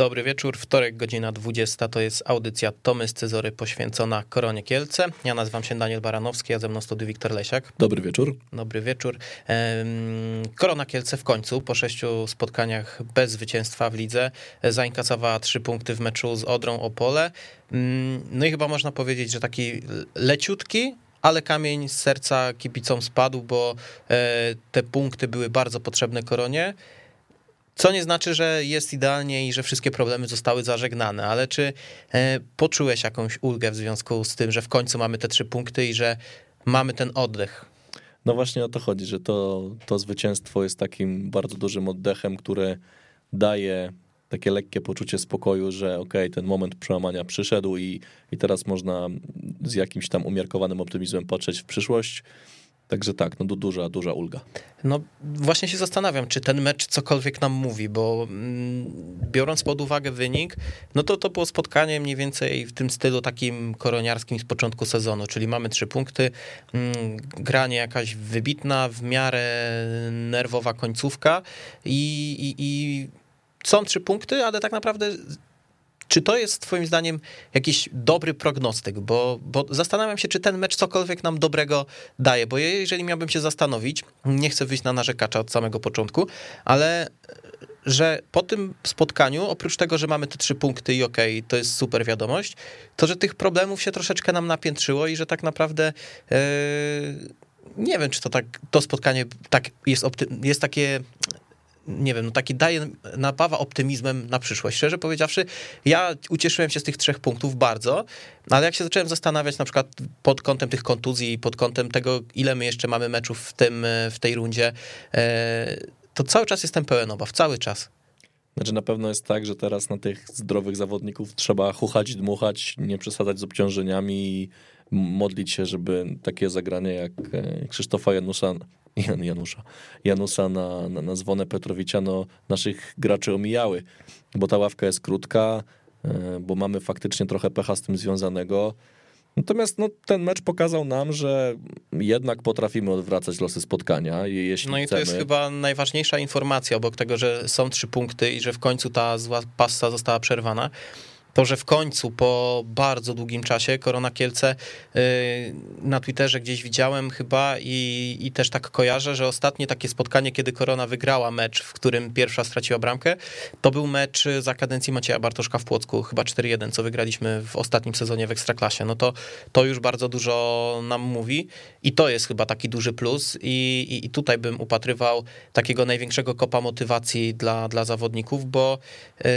Dobry wieczór, wtorek, godzina 20, to jest audycja Tomy z Cezory poświęcona Koronie Kielce. Ja nazywam się Daniel Baranowski, a ze mną studiu Wiktor Lesiak. Dobry wieczór. Dobry wieczór. Korona Kielce w końcu, po sześciu spotkaniach bez zwycięstwa w lidze, zainkasowała trzy punkty w meczu z Odrą Opole. No i chyba można powiedzieć, że taki leciutki, ale kamień z serca kibicom spadł, bo e, te punkty były bardzo potrzebne Koronie. Co nie znaczy, że jest idealnie i że wszystkie problemy zostały zażegnane, ale czy e, poczułeś jakąś ulgę w związku z tym, że w końcu mamy te trzy punkty i że mamy ten oddech? No właśnie o to chodzi, że to, to zwycięstwo jest takim bardzo dużym oddechem, które daje takie lekkie poczucie spokoju, że okej, okay, ten moment przełamania przyszedł i, i teraz można z jakimś tam umiarkowanym optymizmem patrzeć w przyszłość. Także tak, no duża, duża ulga. No właśnie się zastanawiam, czy ten mecz cokolwiek nam mówi, bo mm, biorąc pod uwagę wynik, no to to było spotkanie mniej więcej w tym stylu takim koroniarskim z początku sezonu, czyli mamy trzy punkty, mm, granie jakaś wybitna, w miarę nerwowa końcówka i, i, i są trzy punkty, ale tak naprawdę czy to jest twoim zdaniem jakiś dobry prognostyk? Bo, bo zastanawiam się, czy ten mecz cokolwiek nam dobrego daje, bo jeżeli miałbym się zastanowić, nie chcę wyjść na narzekacza od samego początku, ale że po tym spotkaniu, oprócz tego, że mamy te trzy punkty i okej, okay, to jest super wiadomość, to że tych problemów się troszeczkę nam napiętrzyło i że tak naprawdę yy, nie wiem, czy to tak, to spotkanie tak jest, jest takie nie wiem, no taki daje napawa optymizmem na przyszłość. Szczerze powiedziawszy, ja ucieszyłem się z tych trzech punktów bardzo, ale jak się zacząłem zastanawiać na przykład pod kątem tych kontuzji, pod kątem tego, ile my jeszcze mamy meczów w, tym, w tej rundzie, e, to cały czas jestem pełen obaw, cały czas. Znaczy na pewno jest tak, że teraz na tych zdrowych zawodników trzeba chuchać, dmuchać, nie przesadzać z obciążeniami i modlić się, żeby takie zagranie jak e, Krzysztofa Janusza Jan Janusza, Janusa na, na, na Zwonę Petrowicza, no naszych graczy omijały, bo ta ławka jest krótka, e, bo mamy faktycznie trochę pecha z tym związanego. Natomiast no, ten mecz pokazał nam, że jednak potrafimy odwracać losy spotkania. Jeśli no i chcemy. to jest chyba najważniejsza informacja obok tego, że są trzy punkty i że w końcu ta zła passa została przerwana to, że w końcu po bardzo długim czasie Korona Kielce y, na Twitterze gdzieś widziałem chyba i, i też tak kojarzę, że ostatnie takie spotkanie, kiedy Korona wygrała mecz, w którym pierwsza straciła bramkę, to był mecz za kadencji Macieja Bartoszka w Płocku, chyba 4-1, co wygraliśmy w ostatnim sezonie w Ekstraklasie. No to, to już bardzo dużo nam mówi i to jest chyba taki duży plus i, i, i tutaj bym upatrywał takiego największego kopa motywacji dla, dla zawodników, bo yy,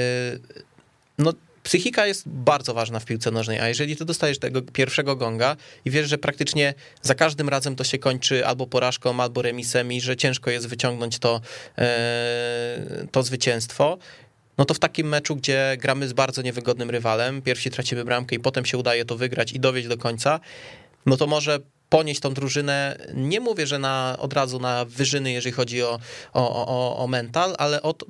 no psychika jest bardzo ważna w piłce nożnej, a jeżeli ty dostajesz tego pierwszego gonga i wiesz, że praktycznie za każdym razem to się kończy albo porażką, albo remisem i że ciężko jest wyciągnąć to, e, to zwycięstwo, no to w takim meczu, gdzie gramy z bardzo niewygodnym rywalem, pierwsi tracimy bramkę i potem się udaje to wygrać i dowieść do końca, no to może ponieść tą drużynę, nie mówię, że na, od razu na wyżyny, jeżeli chodzi o, o, o, o mental, ale od,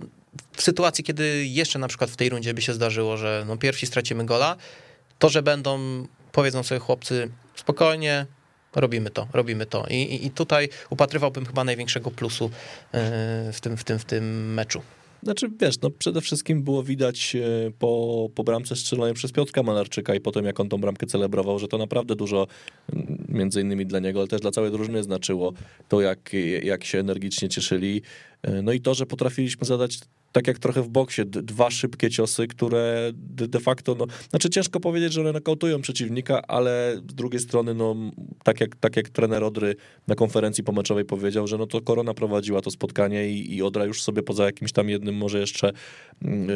w sytuacji, kiedy jeszcze na przykład w tej rundzie by się zdarzyło, że no pierwsi stracimy gola, to, że będą, powiedzą sobie chłopcy, spokojnie, robimy to, robimy to. I, i, i tutaj upatrywałbym chyba największego plusu e, w tym, w tym, w tym meczu. Znaczy, wiesz, no przede wszystkim było widać e, po, po bramce strzelonej przez Piotrka Malarczyka i potem jak on tą bramkę celebrował, że to naprawdę dużo, między innymi dla niego, ale też dla całej drużyny znaczyło to, jak, jak się energicznie cieszyli. E, no i to, że potrafiliśmy zadać tak jak trochę w boksie, dwa szybkie ciosy, które de facto, no, znaczy ciężko powiedzieć, że one nakautują przeciwnika, ale z drugiej strony, no, tak jak, tak jak trener Odry na konferencji pomeczowej powiedział, że no to Korona prowadziła to spotkanie i, i Odra już sobie poza jakimś tam jednym, może jeszcze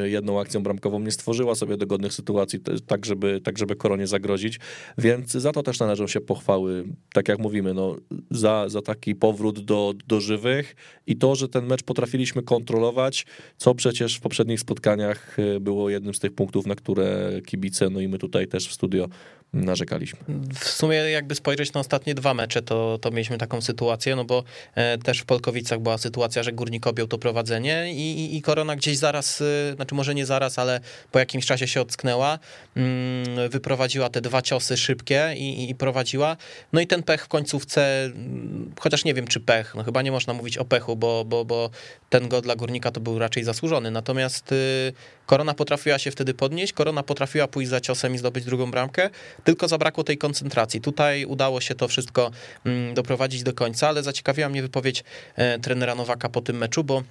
jedną akcją bramkową nie stworzyła sobie dogodnych sytuacji, tak żeby, tak żeby Koronie zagrozić, więc za to też należą się pochwały, tak jak mówimy, no, za, za taki powrót do, do żywych i to, że ten mecz potrafiliśmy kontrolować, co przecież w poprzednich spotkaniach y, było jednym z tych punktów, na które kibice, no i my tutaj też w studio narzekaliśmy. W sumie jakby spojrzeć na ostatnie dwa mecze, to, to mieliśmy taką sytuację, no bo e, też w Polkowicach była sytuacja, że Górnik objął to prowadzenie i, i, i Korona gdzieś zaraz, e, znaczy może nie zaraz, ale po jakimś czasie się ocknęła, mm, wyprowadziła te dwa ciosy szybkie i, i prowadziła, no i ten pech w końcówce, mm, chociaż nie wiem czy pech, no chyba nie można mówić o pechu, bo, bo, bo ten go dla Górnika to był raczej zasłużony, natomiast y, Korona potrafiła się wtedy podnieść, Korona potrafiła pójść za ciosem i zdobyć drugą bramkę, tylko zabrakło tej koncentracji. Tutaj udało się to wszystko mm, doprowadzić do końca, ale zaciekawiła mnie wypowiedź e, trenera Nowaka po tym meczu, bo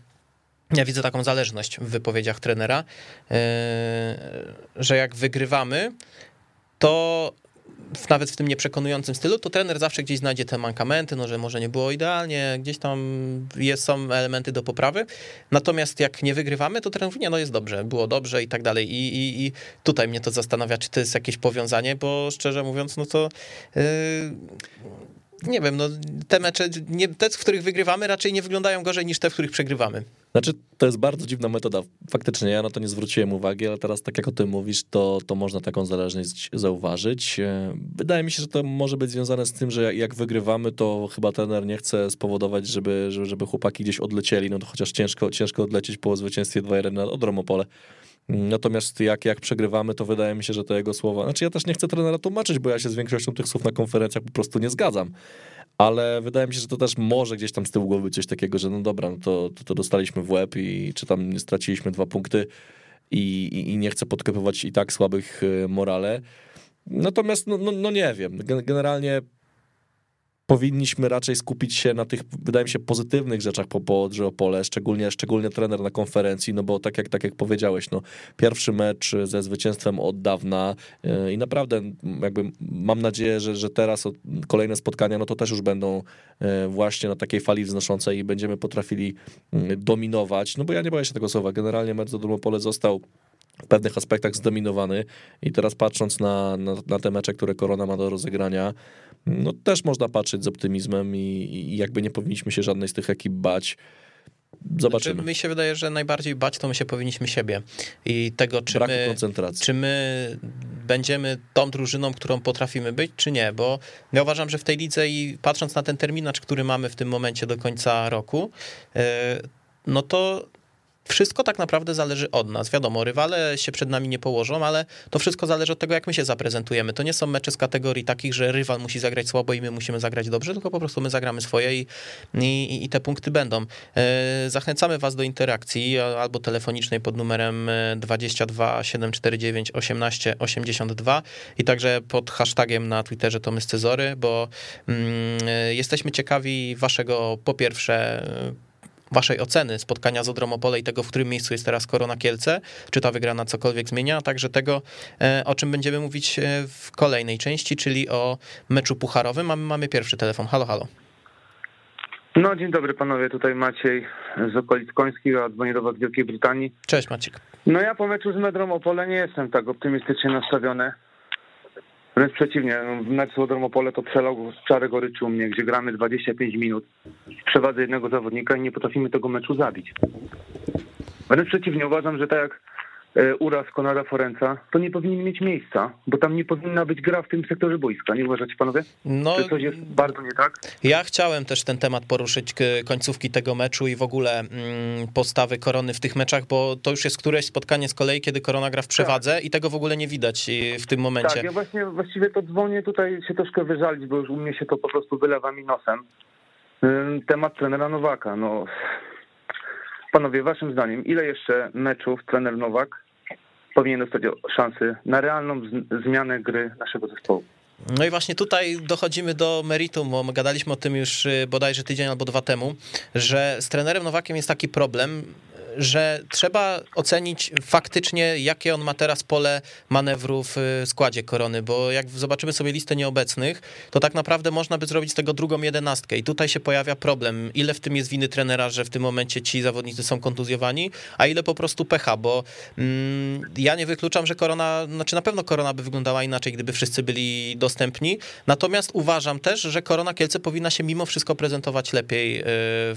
ja widzę taką zależność w wypowiedziach trenera, e, że jak wygrywamy, to nawet w tym nieprzekonującym stylu, to trener zawsze gdzieś znajdzie te mankamenty, no że może nie było idealnie, gdzieś tam jest, są elementy do poprawy. Natomiast jak nie wygrywamy, to trener mówi, nie, no jest dobrze, było dobrze i tak dalej. I, i, i tutaj mnie to zastanawia, czy to jest jakieś powiązanie, bo szczerze mówiąc, no to yy, nie wiem, no te mecze, nie, te, w których wygrywamy, raczej nie wyglądają gorzej niż te, w których przegrywamy. Znaczy, to jest bardzo dziwna metoda. Faktycznie, ja na to nie zwróciłem uwagi, ale teraz, tak jak o tym mówisz, to, to można taką zależność zauważyć. E, wydaje mi się, że to może być związane z tym, że jak wygrywamy, to chyba trener nie chce spowodować, żeby, żeby, żeby chłopaki gdzieś odlecieli, no to chociaż ciężko, ciężko odlecieć po zwycięstwie 2-1 na Odromopole. Natomiast jak, jak przegrywamy, to wydaje mi się, że te jego słowa. Znaczy, ja też nie chcę trenera tłumaczyć, bo ja się z większością tych słów na konferencjach po prostu nie zgadzam. Ale wydaje mi się, że to też może gdzieś tam z tyłu głowy coś takiego, że no dobra, no to, to, to dostaliśmy w łeb i czy tam straciliśmy dwa punkty i, i, i nie chcę podkopywać i tak słabych e, morale. Natomiast, no, no, no nie wiem. Generalnie powinniśmy raczej skupić się na tych, wydaje mi się, pozytywnych rzeczach po, po Opole, szczególnie, szczególnie trener na konferencji, no bo tak jak, tak jak powiedziałeś, no, pierwszy mecz ze zwycięstwem od dawna yy, i naprawdę jakby mam nadzieję, że, że teraz kolejne spotkania, no to też już będą yy, właśnie na takiej fali wznoszącej i będziemy potrafili yy, dominować, no bo ja nie boję się tego słowa, generalnie mecz do Opole został w pewnych aspektach zdominowany i teraz patrząc na, na, na, te mecze, które Korona ma do rozegrania, no też można patrzeć z optymizmem i, i jakby nie powinniśmy się żadnej z tych ekip bać. Zobaczymy. Znaczy, mi się wydaje, że najbardziej bać to my się powinniśmy siebie i tego, czy Braku my, koncentracji. czy my będziemy tą drużyną, którą potrafimy być, czy nie, bo ja uważam, że w tej lidze i patrząc na ten terminarz, który mamy w tym momencie do końca roku, e, no to wszystko tak naprawdę zależy od nas. Wiadomo, rywale się przed nami nie położą, ale to wszystko zależy od tego, jak my się zaprezentujemy. To nie są mecze z kategorii takich, że rywal musi zagrać słabo i my musimy zagrać dobrze, tylko po prostu my zagramy swoje i, i, i te punkty będą. E, zachęcamy Was do interakcji albo telefonicznej pod numerem 22 749 18 82 i także pod hashtagiem na Twitterze to my Scyzory, bo mm, jesteśmy ciekawi Waszego po pierwsze waszej oceny spotkania z Odromopole i tego, w którym miejscu jest teraz Korona Kielce, czy ta wygrana cokolwiek zmienia, a także tego, e, o czym będziemy mówić e, w kolejnej części, czyli o meczu pucharowym. Mamy, mamy pierwszy telefon. Halo, halo. No, dzień dobry panowie, tutaj Maciej z okolic Końskich, a dzwonię do was z Wielkiej Brytanii. Cześć Maciek. No ja po meczu z Medrą Opole nie jestem tak optymistycznie nastawiony. Wręcz przeciwnie, no, mecz z Odromopole to przelał czarę goryczy u mnie, gdzie gramy 25 minut w przewadze jednego zawodnika i nie potrafimy tego meczu zabić. Wręcz przeciwnie, uważam, że tak jak uraz Konrada Forenca, to nie powinien mieć miejsca, bo tam nie powinna być gra w tym sektorze boiska. Nie uważacie panowie? No, Czy coś jest bardzo nie tak? Ja chciałem też ten temat poruszyć, końcówki tego meczu i w ogóle mm, postawy Korony w tych meczach, bo to już jest któreś spotkanie z kolei, kiedy Korona gra w przewadze tak. i tego w ogóle nie widać w tym momencie. Tak, ja właśnie właściwie to dzwonię tutaj się troszkę wyżalić, bo już u mnie się to po prostu wylewa mi nosem. Temat trenera Nowaka. No, Panowie, waszym zdaniem, ile jeszcze meczów trener Nowak powinien dostać szansy na realną zmianę gry naszego zespołu. No i właśnie tutaj dochodzimy do meritum, bo my gadaliśmy o tym już y, bodajże tydzień albo dwa temu, że z trenerem Nowakiem jest taki problem, że trzeba ocenić faktycznie, jakie on ma teraz pole manewru w składzie korony, bo jak zobaczymy sobie listę nieobecnych, to tak naprawdę można by zrobić z tego drugą jedenastkę. I tutaj się pojawia problem, ile w tym jest winy trenera, że w tym momencie ci zawodnicy są kontuzjowani, a ile po prostu pecha, bo mm, ja nie wykluczam, że korona, znaczy na pewno korona by wyglądała inaczej, gdyby wszyscy byli dostępni, natomiast uważam też, że korona Kielce powinna się mimo wszystko prezentować lepiej, yy,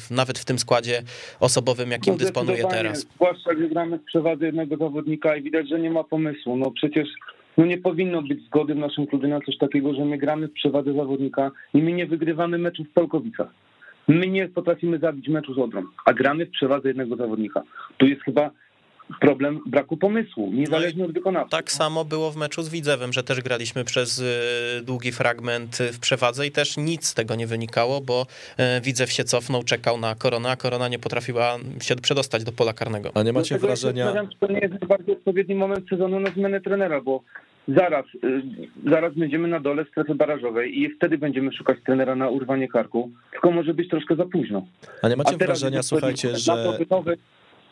nawet w tym składzie osobowym, jakim no, dysponuje teraz. Zwłaszcza, gdy gramy w przewadze jednego zawodnika i widać, że nie ma pomysłu. No przecież no nie powinno być zgody w naszym klubie na coś takiego, że my gramy w przewadze zawodnika i my nie wygrywamy meczu w Polkowicach. My nie potrafimy zabić meczu z Odrą, a gramy w przewadze jednego zawodnika. Tu jest chyba problem braku pomysłu, niezależnie od wykonawcy. Tak samo było w meczu z Widzewem, że też graliśmy przez y, długi fragment w przewadze i też nic z tego nie wynikało, bo y, Widzew się cofnął, czekał na Korona, a Korona nie potrafiła się przedostać do pola karnego. A nie macie Dlatego wrażenia... Ja się czy to nie jest najbardziej odpowiedni moment sezonu na zmianę trenera, bo zaraz, y, zaraz będziemy na dole strefy barażowej i wtedy będziemy szukać trenera na urwanie karku, tylko może być troszkę za późno. A nie macie A wrażenia, słuchajcie, na że...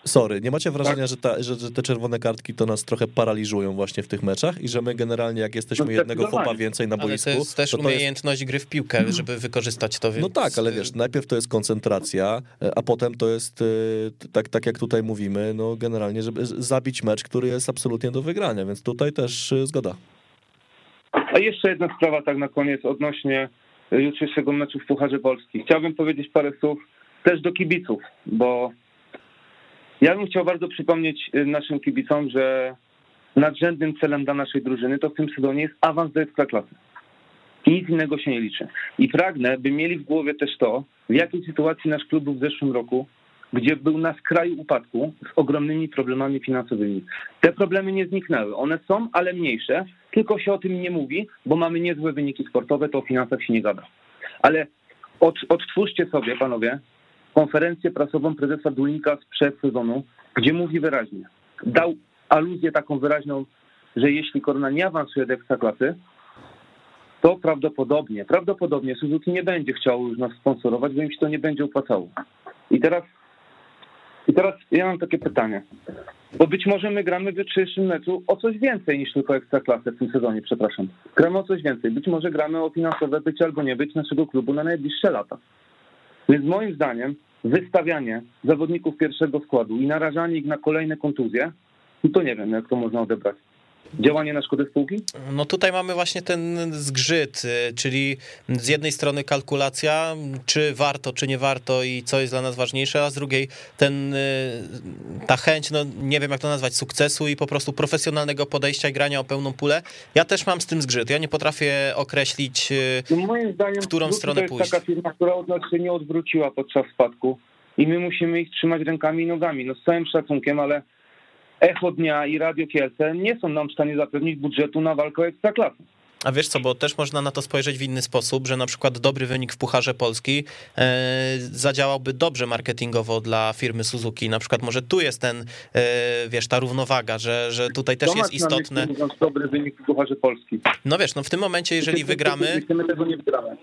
Sorry, nie macie wrażenia, że, ta, że, że te czerwone kartki to nas trochę paraliżują właśnie w tych meczach i że my generalnie jak jesteśmy No jednego chłopa więcej na Ale boisku, to jest też to to jest umiejętność gry w piłkę, żeby wykorzystać to. No więc, tak, ale y, wiesz, najpierw to jest koncentracja, a potem to jest, y, tak, tak jak tutaj mówimy, no generalnie, żeby zabić mecz, który jest absolutnie do wygrania, więc tutaj też y, zgoda. A jeszcze jedna sprawa tak na koniec odnośnie jutrzejszego meczu w Pucharze Polski. Chciałbym powiedzieć parę słów też do kibiców, bo ja bym chciał bardzo przypomnieć y, naszym kibicom, że nadrzędnym celem dla naszej drużyny to w tym sezonie jest awans do Ekstraklasy. Nic innego się nie liczy. I pragnę, by mieli w głowie też to, w jakiej sytuacji nasz klub był w zeszłym roku, gdzie był na skraju upadku z ogromnymi problemami finansowymi. Te problemy nie zniknęły. One są, ale mniejsze, tylko się o tym nie mówi, bo mamy niezłe wyniki sportowe, to o finansach się nie gada. Ale od, odtwórzcie sobie, panowie, konferencję prasową prezesa Dulnika sprzed sezonu, gdzie mówi wyraźnie, dał aluzję taką wyraźną, że jeśli Korona nie awansuje do Ekstraklasy, to prawdopodobnie, prawdopodobnie Suzuki nie będzie chciało już nas sponsorować, bo im się to nie będzie opłacało. I teraz, i teraz ja mam takie pytanie, bo być może my gramy w jutrzejszym meczu o coś więcej niż tylko Ekstraklasę w tym sezonie, przepraszam. Gramy o coś więcej. Być może gramy o finansowe być albo nie być naszego klubu na najbliższe lata. Więc moim zdaniem wystawianie zawodników pierwszego składu i narażanie ich na kolejne kontuzje, no to nie wiem, jak to można odebrać. Działanie na szkodę spółki? No tutaj mamy właśnie ten zgrzyt, y, czyli z jednej strony kalkulacja, czy warto, czy nie warto i co jest dla nas ważniejsze, a z drugiej ten, y, ta chęć, no nie wiem jak to nazwać, sukcesu i po prostu profesjonalnego podejścia i grania o pełną pulę. Ja też mam z tym zgrzyt. Ja nie potrafię określić, y, No moim zdaniem W którą stronę to jest pójść? taka firma, która od nas się nie odwróciła podczas spadku i my musimy ich trzymać rękami i nogami. No z całym szacunkiem, ale Echo Dnia i Radio Kielce nie są nam w stanie zapewnić budżetu na walkę o Ekstraklasę. A wiesz co, bo też można na to spojrzeć w inny sposób, że na przykład dobry wynik w Pucharze Polski e, zadziałałby dobrze marketingowo dla firmy Suzuki. Na przykład może tu jest ten, e, wiesz, ta równowaga, że, że tutaj też jest istotne. mówiąc dobry wynik w Pucharze Polski. No wiesz, no w tym momencie, jeżeli wygramy, My tego nie wygramy.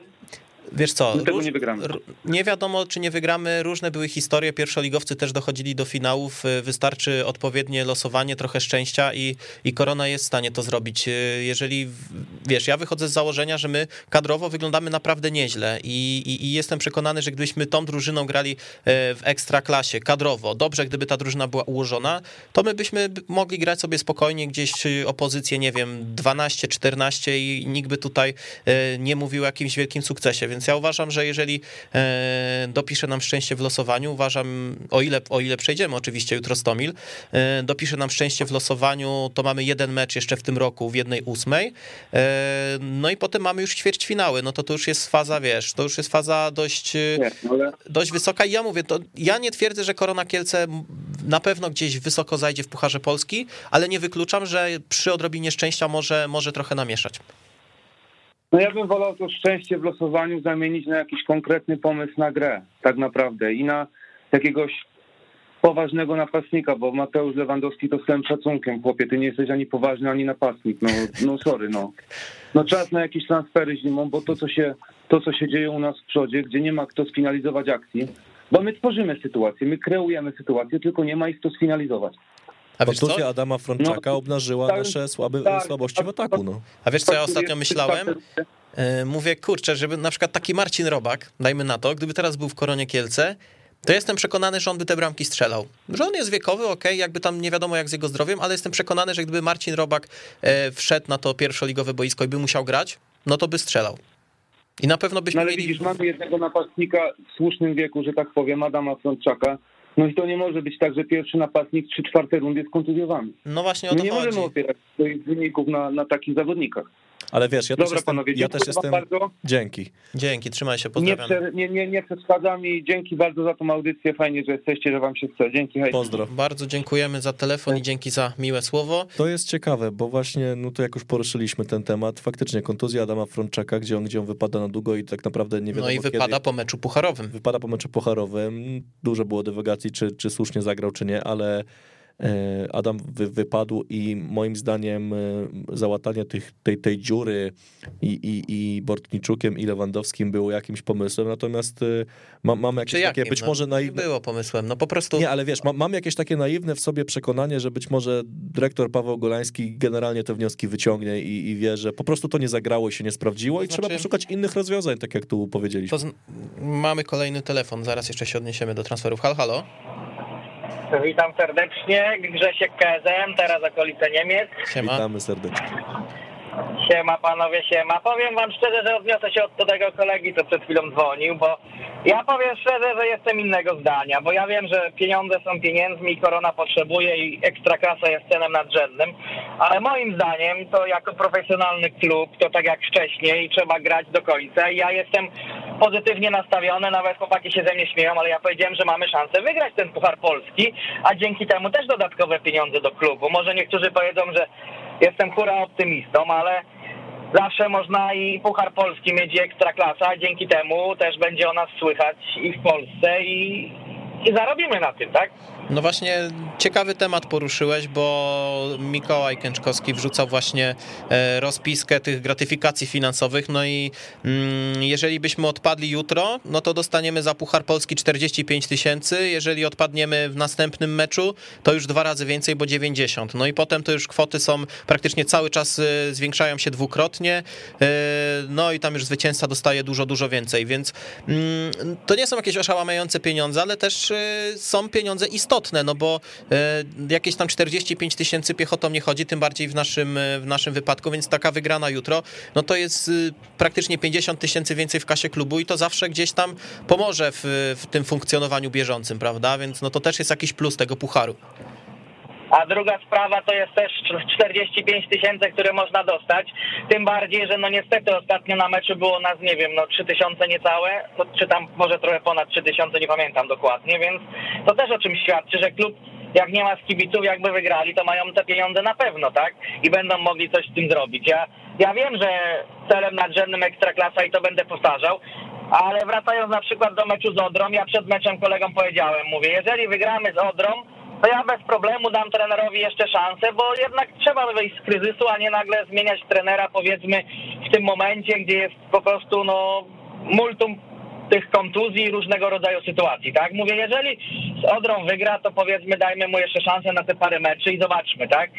Wiesz co, tego róż- nie wygramy. nie wiadomo, czy nie wygramy, różne były historie, pierwszoligowcy też dochodzili do finałów, y, wystarczy odpowiednie losowanie, trochę szczęścia i, i Korona jest w stanie to zrobić. Y, Jeżeli, wiesz, ja wychodzę z założenia, że my kadrowo wyglądamy naprawdę nieźle i, i, i jestem przekonany, że gdybyśmy tą drużyną grali y, w ekstraklasie, kadrowo, dobrze, gdyby ta drużyna była ułożona, to my byśmy mogli grać sobie spokojnie gdzieś y, opozycję, nie wiem, 12-14 i nikt by tutaj nie mówił o jakimś wielkim sukcesie, więc ja uważam, że jeżeli e, dopisze nam szczęście w losowaniu, uważam, o ile, o ile przejdziemy oczywiście jutro Stomil, e, dopisze nam szczęście w losowaniu, to mamy jeden mecz jeszcze w tym roku w jednej ósmej, e, no i potem mamy już ćwierćfinały, no to to już jest faza, wiesz, to już jest faza dość, Nie, ale dość wysoka i ja mówię, to ja nie twierdzę, że Korona Kielce na pewno gdzieś wysoko zajdzie w Pucharze Polski, ale nie wykluczam, że przy odrobinie szczęścia może, może trochę namieszać. No ja bym wolał to szczęście w losowaniu zamienić na jakiś konkretny pomysł na grę, tak naprawdę. I na jakiegoś poważnego napastnika, bo Mateusz Lewandowski to z całym szacunkiem, chłopie, ty nie jesteś ani poważny, ani napastnik. No, no sorry, no. No czas na jakieś transfery zimą, bo to co, się, to, co się dzieje u nas w przodzie, gdzie nie ma kto sfinalizować akcji, bo my tworzymy sytuację, my kreujemy sytuację, tylko nie ma ich kto sfinalizować. A wiesz co? Adama Frączaka No, obnażyła tak, nasze słabe, tak, słabości w tak, ataku. No. A wiesz co ja ostatnio myślałem? E, Mówię, kurczę, żeby na przykład taki Marcin Robak, dajmy na to, gdyby teraz był w Koronie Kielce, to jestem przekonany, że on by te bramki strzelał. Że on jest wiekowy, okej, jakby tam nie wiadomo jak z jego zdrowiem, ale jestem przekonany, że gdyby Marcin Robak e, wszedł na to pierwszoligowe boisko i by musiał grać, no to by strzelał. I na pewno byśmy No ale mieli... widzisz, mamy jednego napastnika w słusznym wieku, że tak powiem, Adama Frączaka, No i to nie może być tak, że pierwszy napastnik trzy czwarte rundy jest kontuzjowany. No właśnie o My to nie chodzi. możemy opierać swoich wyników na, na takich zawodnikach. Ale wiesz, ja też Dobra jestem... panowie, Ja dziękuję też jestem... bardzo. Dzięki. Dzięki, trzymaj się, Nie, pozdrawiam. prze, nie, nie, nie przeszkadzam i dzięki bardzo za tą audycję. Fajnie, że jesteście, że wam się chce. Dzięki, hej. Pozdro. Bardzo dziękujemy za telefon i dzięki za miłe słowo. To jest ciekawe, bo właśnie, no to jak już poruszyliśmy ten temat, faktycznie kontuzja Adama Frączaka, gdzie on, gdzie on wypada na długo i tak naprawdę nie wiadomo No i kiedy. wypada po meczu pucharowym. Wypada po meczu pucharowym. Dużo było dywagacji, czy, czy słusznie zagrał, czy nie, ale Adam wy, wypadł i moim zdaniem e, załatanie tych, tej, tej dziury i, i, i Bortniczukiem i Lewandowskim było jakimś pomysłem, natomiast e, mam, mam jakieś takie być No, może nie naiwne... było pomysłem, no po prostu Nie, ale wiesz, mam, mam jakieś takie naiwne w sobie przekonanie, że być może dyrektor Paweł Golański generalnie te wnioski wyciągnie i, i wie, że po prostu to nie zagrało i się nie sprawdziło i To znaczy- trzeba poszukać innych rozwiązań, tak jak tu powiedzieliśmy. Pozn- mamy kolejny telefon, zaraz jeszcze się odniesiemy do transferów. Halo, halo. Witam serdecznie, Grzesiek KSM, teraz okolice Niemiec. Siema. Witamy serdecznie. Siema panowie, siema. Powiem wam szczerze, że odniosę się od tego kolegi, co przed chwilą dzwonił, bo ja powiem szczerze, że jestem innego zdania, bo ja wiem, że pieniądze są pieniędzmi korona potrzebuje i ekstraklasa jest celem nadrzędnym, ale moim zdaniem to jako profesjonalny klub, to tak jak wcześniej, trzeba grać do końca ja jestem pozytywnie nastawiony, nawet chłopaki się ze mnie śmieją, ale ja powiedziałem, że mamy szansę wygrać ten Puchar Polski, a dzięki temu też dodatkowe pieniądze do klubu. Może niektórzy powiedzą, że jestem hura optymistą, ale zawsze można i Puchar Polski mieć Ekstraklasa, dzięki temu też będzie o nas słychać i w Polsce i, i zarobimy na tym, tak? No właśnie ciekawy temat poruszyłeś, bo Mikołaj Kęczkowski wrzucał właśnie e, rozpiskę tych gratyfikacji finansowych, no i mm, jeżeli byśmy odpadli jutro, no to dostaniemy za Puchar Polski 45 tysięcy, jeżeli odpadniemy w następnym meczu, to już dwa razy więcej, bo 90. No i potem to już kwoty są praktycznie cały czas e, zwiększają się dwukrotnie, e, no i tam już zwycięzca dostaje dużo, dużo więcej, więc mm, to nie są jakieś oszałamiające pieniądze, ale też są pieniądze istotne, no bo e, jakieś tam 45 tysięcy piechotą nie chodzi, tym bardziej w naszym, e, w naszym wypadku, więc taka wygrana jutro, no to jest y, praktycznie 50 tysięcy więcej w kasie klubu i to zawsze gdzieś tam pomoże w, w tym funkcjonowaniu bieżącym, prawda? Więc no to też jest jakiś plus tego pucharu. A druga sprawa to jest też 45 tysięcy, które można dostać. Tym bardziej, że no niestety ostatnio na meczu było nas, nie wiem, no 3 tysiące niecałe, czy tam może trochę ponad 3 tysiące, nie pamiętam dokładnie, więc to też o czym świadczy, że klub jak nie ma z kibiców, jakby wygrali, to mają te pieniądze na pewno, tak? I będą mogli coś z tym zrobić. Ja, ja wiem, że celem nadrzędnym Ekstraklasa i to będę powtarzał, ale wracając na przykład do meczu z Odrą, ja przed meczem kolegom powiedziałem, mówię, jeżeli wygramy z Odrą, to ja bez problemu dam trenerowi jeszcze szansę, bo jednak trzeba wyjść z kryzysu, a nie nagle zmieniać trenera powiedzmy w tym momencie, gdzie jest po prostu no multum tych kontuzji i różnego rodzaju sytuacji, tak? Mówię, jeżeli z Odrą wygra, to powiedzmy dajmy mu jeszcze szansę na te parę meczy i zobaczmy, tak?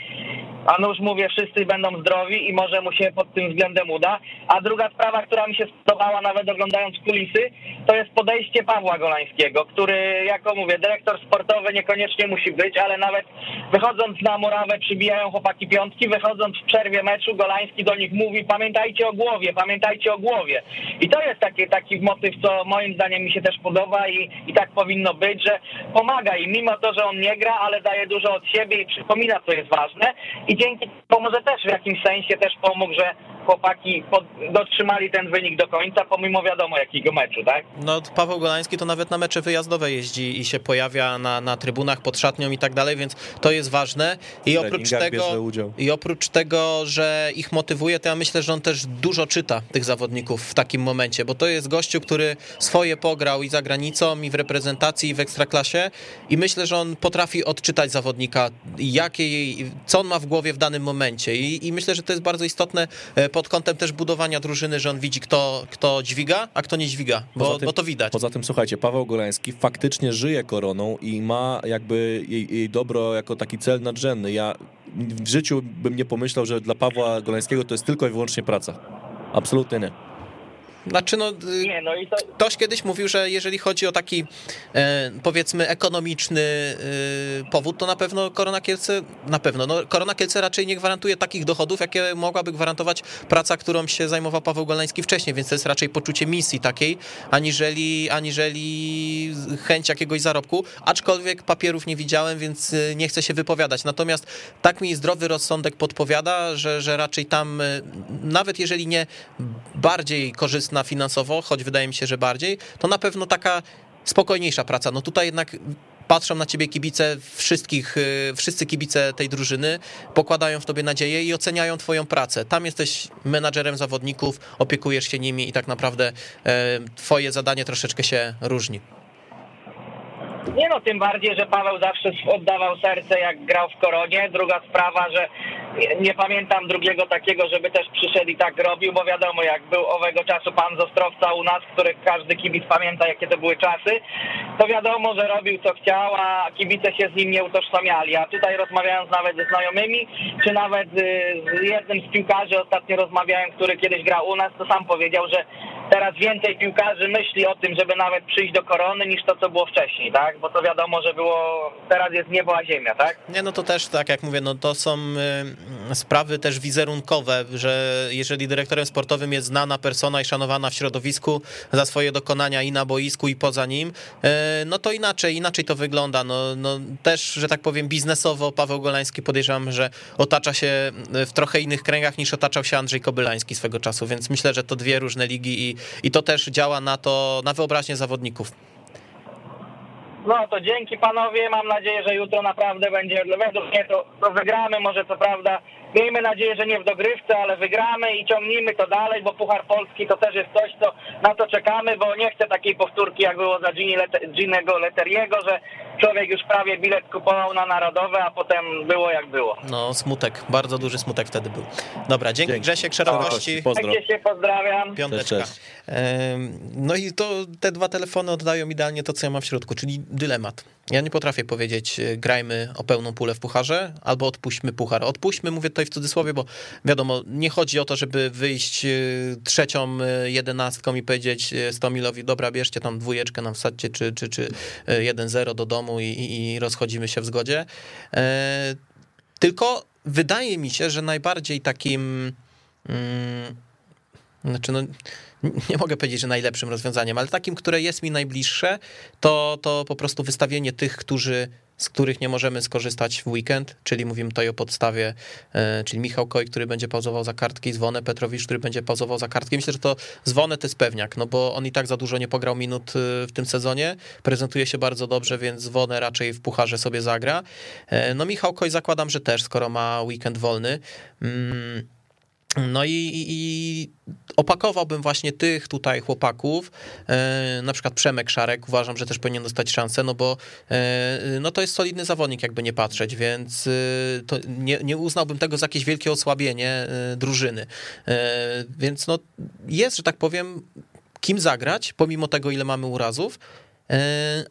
A już mówię, wszyscy będą zdrowi i może mu się pod tym względem uda. A druga sprawa, która mi się spodobała nawet oglądając kulisy, to jest podejście Pawła Golańskiego, który, jako mówię, dyrektor sportowy niekoniecznie musi być, ale nawet wychodząc na murawę przybijają chłopaki piątki, wychodząc w przerwie meczu Golański do nich mówi pamiętajcie o głowie, pamiętajcie o głowie. I to jest taki, taki motyw, co moim zdaniem mi się też podoba i, i tak powinno być, że pomaga im, mimo to, że on nie gra, ale daje dużo od siebie i przypomina, co jest ważne i dzięki temu też w jakimś sensie też pomógł, że chłopaki pod, dotrzymali ten wynik do końca, pomimo wiadomo jakiego meczu, tak? No Paweł Golański to nawet na mecze wyjazdowe jeździ i się pojawia na, na trybunach pod szatnią i tak dalej, więc to jest ważne. I oprócz tego, i oprócz tego, że ich motywuje, to ja myślę, że on też dużo czyta tych zawodników w takim momencie, bo to jest gościu, który swoje pograł i za granicą, i w reprezentacji, i w ekstraklasie i myślę, że on potrafi odczytać zawodnika, jakiej, co on ma w głowie w danym momencie i, i myślę, że to jest bardzo istotne e, pod kątem też budowania drużyny, że on widzi, kto, kto dźwiga, a kto nie dźwiga, bo, tym- bo to widać. Poza tym, słuchajcie, Paweł Golański faktycznie żyje koroną i ma jakby jej, jej dobro jako taki cel nadrzędny. Ja w życiu bym nie pomyślał, że dla Pawła Golańskiego to jest tylko i wyłącznie praca. Absolutnie nie. Znaczy, no, Nie, no i to, ktoś kiedyś mówił, że jeżeli chodzi o taki e, powiedzmy ekonomiczny e, powód, to na pewno Korona Kielce, na pewno, no Korona Kielce raczej nie gwarantuje takich dochodów, jakie mogłaby gwarantować praca, którą się zajmował Paweł Golański wcześniej, więc to jest raczej poczucie misji takiej, aniżeli, aniżeli chęć jakiegoś zarobku, aczkolwiek papierów nie widziałem, więc e, nie chcę się wypowiadać. Natomiast tak mi zdrowy rozsądek podpowiada, że, że raczej tam, nawet jeżeli nie bardziej korzystna finansowo, choć wydaje mi się, że bardziej, to na pewno taka spokojniejsza praca. No tutaj jednak patrzą na ciebie kibice wszystkich, y, wszyscy kibice tej drużyny, pokładają w tobie nadzieję i oceniają twoją pracę. Tam jesteś menadżerem zawodników, opiekujesz się nimi i tak naprawdę e, twoje zadanie troszeczkę się różni. Nie no, tym bardziej, że Paweł zawsze oddawał serce, jak grał w Koronie. Druga sprawa, że nie- pamiętam drugiego takiego, żeby też przyszedł i tak robił, bo wiadomo, jak był owego czasu pan z Ostrowca u nas, który każdy kibic pamięta, jakie to były czasy, to wiadomo, że robił co chciał, a kibice się z nim nie utożsamiali. A tutaj rozmawiając nawet ze znajomymi, czy nawet y, z jednym z piłkarzy ostatnio rozmawiałem, który kiedyś grał u nas, to sam powiedział, że teraz więcej piłkarzy myśli o tym, żeby nawet przyjść do korony, niż to, co było wcześniej, tak? Bo to wiadomo, że było, teraz jest niebo a ziemia, tak? Nie, no to też tak jak mówię, no to są y, sprawy też wizerunkowe, że jeżeli dyrektorem sportowym jest znana persona i szanowana w środowisku za swoje dokonania i na boisku i poza nim, y, no to inaczej, inaczej to wygląda. No, no też, że tak powiem, biznesowo Paweł Golański podejrzewam, że otacza się w trochę innych kręgach niż otaczał się Andrzej Kobylański swego czasu, więc myślę, że to dwie różne ligi i, i to też działa na to, na wyobraźnię zawodników. No to dzięki panowie, mam nadzieję, że jutro naprawdę będzie, według mnie to, to wygramy, może co prawda, miejmy nadzieję, że nie w dogrywce, ale wygramy i ciągnijmy to dalej, bo Puchar Polski to też jest coś, co, na to czekamy, bo nie chcę takiej powtórki, jak było za Ginego Leteriego, że człowiek już prawie bilet kupował na Narodowe, a potem było jak było. No smutek, bardzo duży smutek wtedy był. Dobra, dzięki, Dzięki. Grzesiek Szerokości. Pozdro. Także się pozdrawiam. Piąteczka. Cześć, cześć. No i to te dwa telefony oddają idealnie to, co ja mam w środku, czyli dylemat. Ja nie potrafię powiedzieć, e, grajmy o pełną pulę w pucharze, albo odpuśćmy puchar. Odpuśćmy, mówię tutaj w cudzysłowie, bo wiadomo, nie chodzi o to, żeby wyjść e, trzecią e, jedenastką i powiedzieć e, Stomilowi, dobra, bierzcie tam dwójeczkę, nam wsadźcie, czy, czy, czy e, 1-0 do domu i, i, i rozchodzimy się w zgodzie. E, Tylko wydaje mi się, że najbardziej takim... Mm, znaczy, no, nie mogę powiedzieć, że najlepszym rozwiązaniem, ale takim, które jest mi najbliższe, to, to po prostu wystawienie tych, którzy, z których nie możemy skorzystać w weekend, czyli mówimy tutaj o podstawie, e, czyli Michał Koj, który będzie pauzował za kartki, Zwonę Petrowicz, który będzie pauzował za kartki. Myślę, że to Zwonę to jest pewniak, no bo on i tak za dużo nie pograł minut e, w tym sezonie, prezentuje się bardzo dobrze, więc Zwonę raczej w pucharze sobie zagra. E, No Michał Koj zakładam, że też, skoro ma weekend wolny. Mm, no i, i, opakowałbym właśnie tych tutaj chłopaków, e, na przykład Przemek Szarek, uważam, że też powinien dostać szansę, no bo e, no to jest solidny zawodnik, jakby nie patrzeć, więc e, nie, nie uznałbym tego za jakieś wielkie osłabienie drużyny. Więc no jest, że tak powiem, kim zagrać, pomimo tego, ile mamy urazów,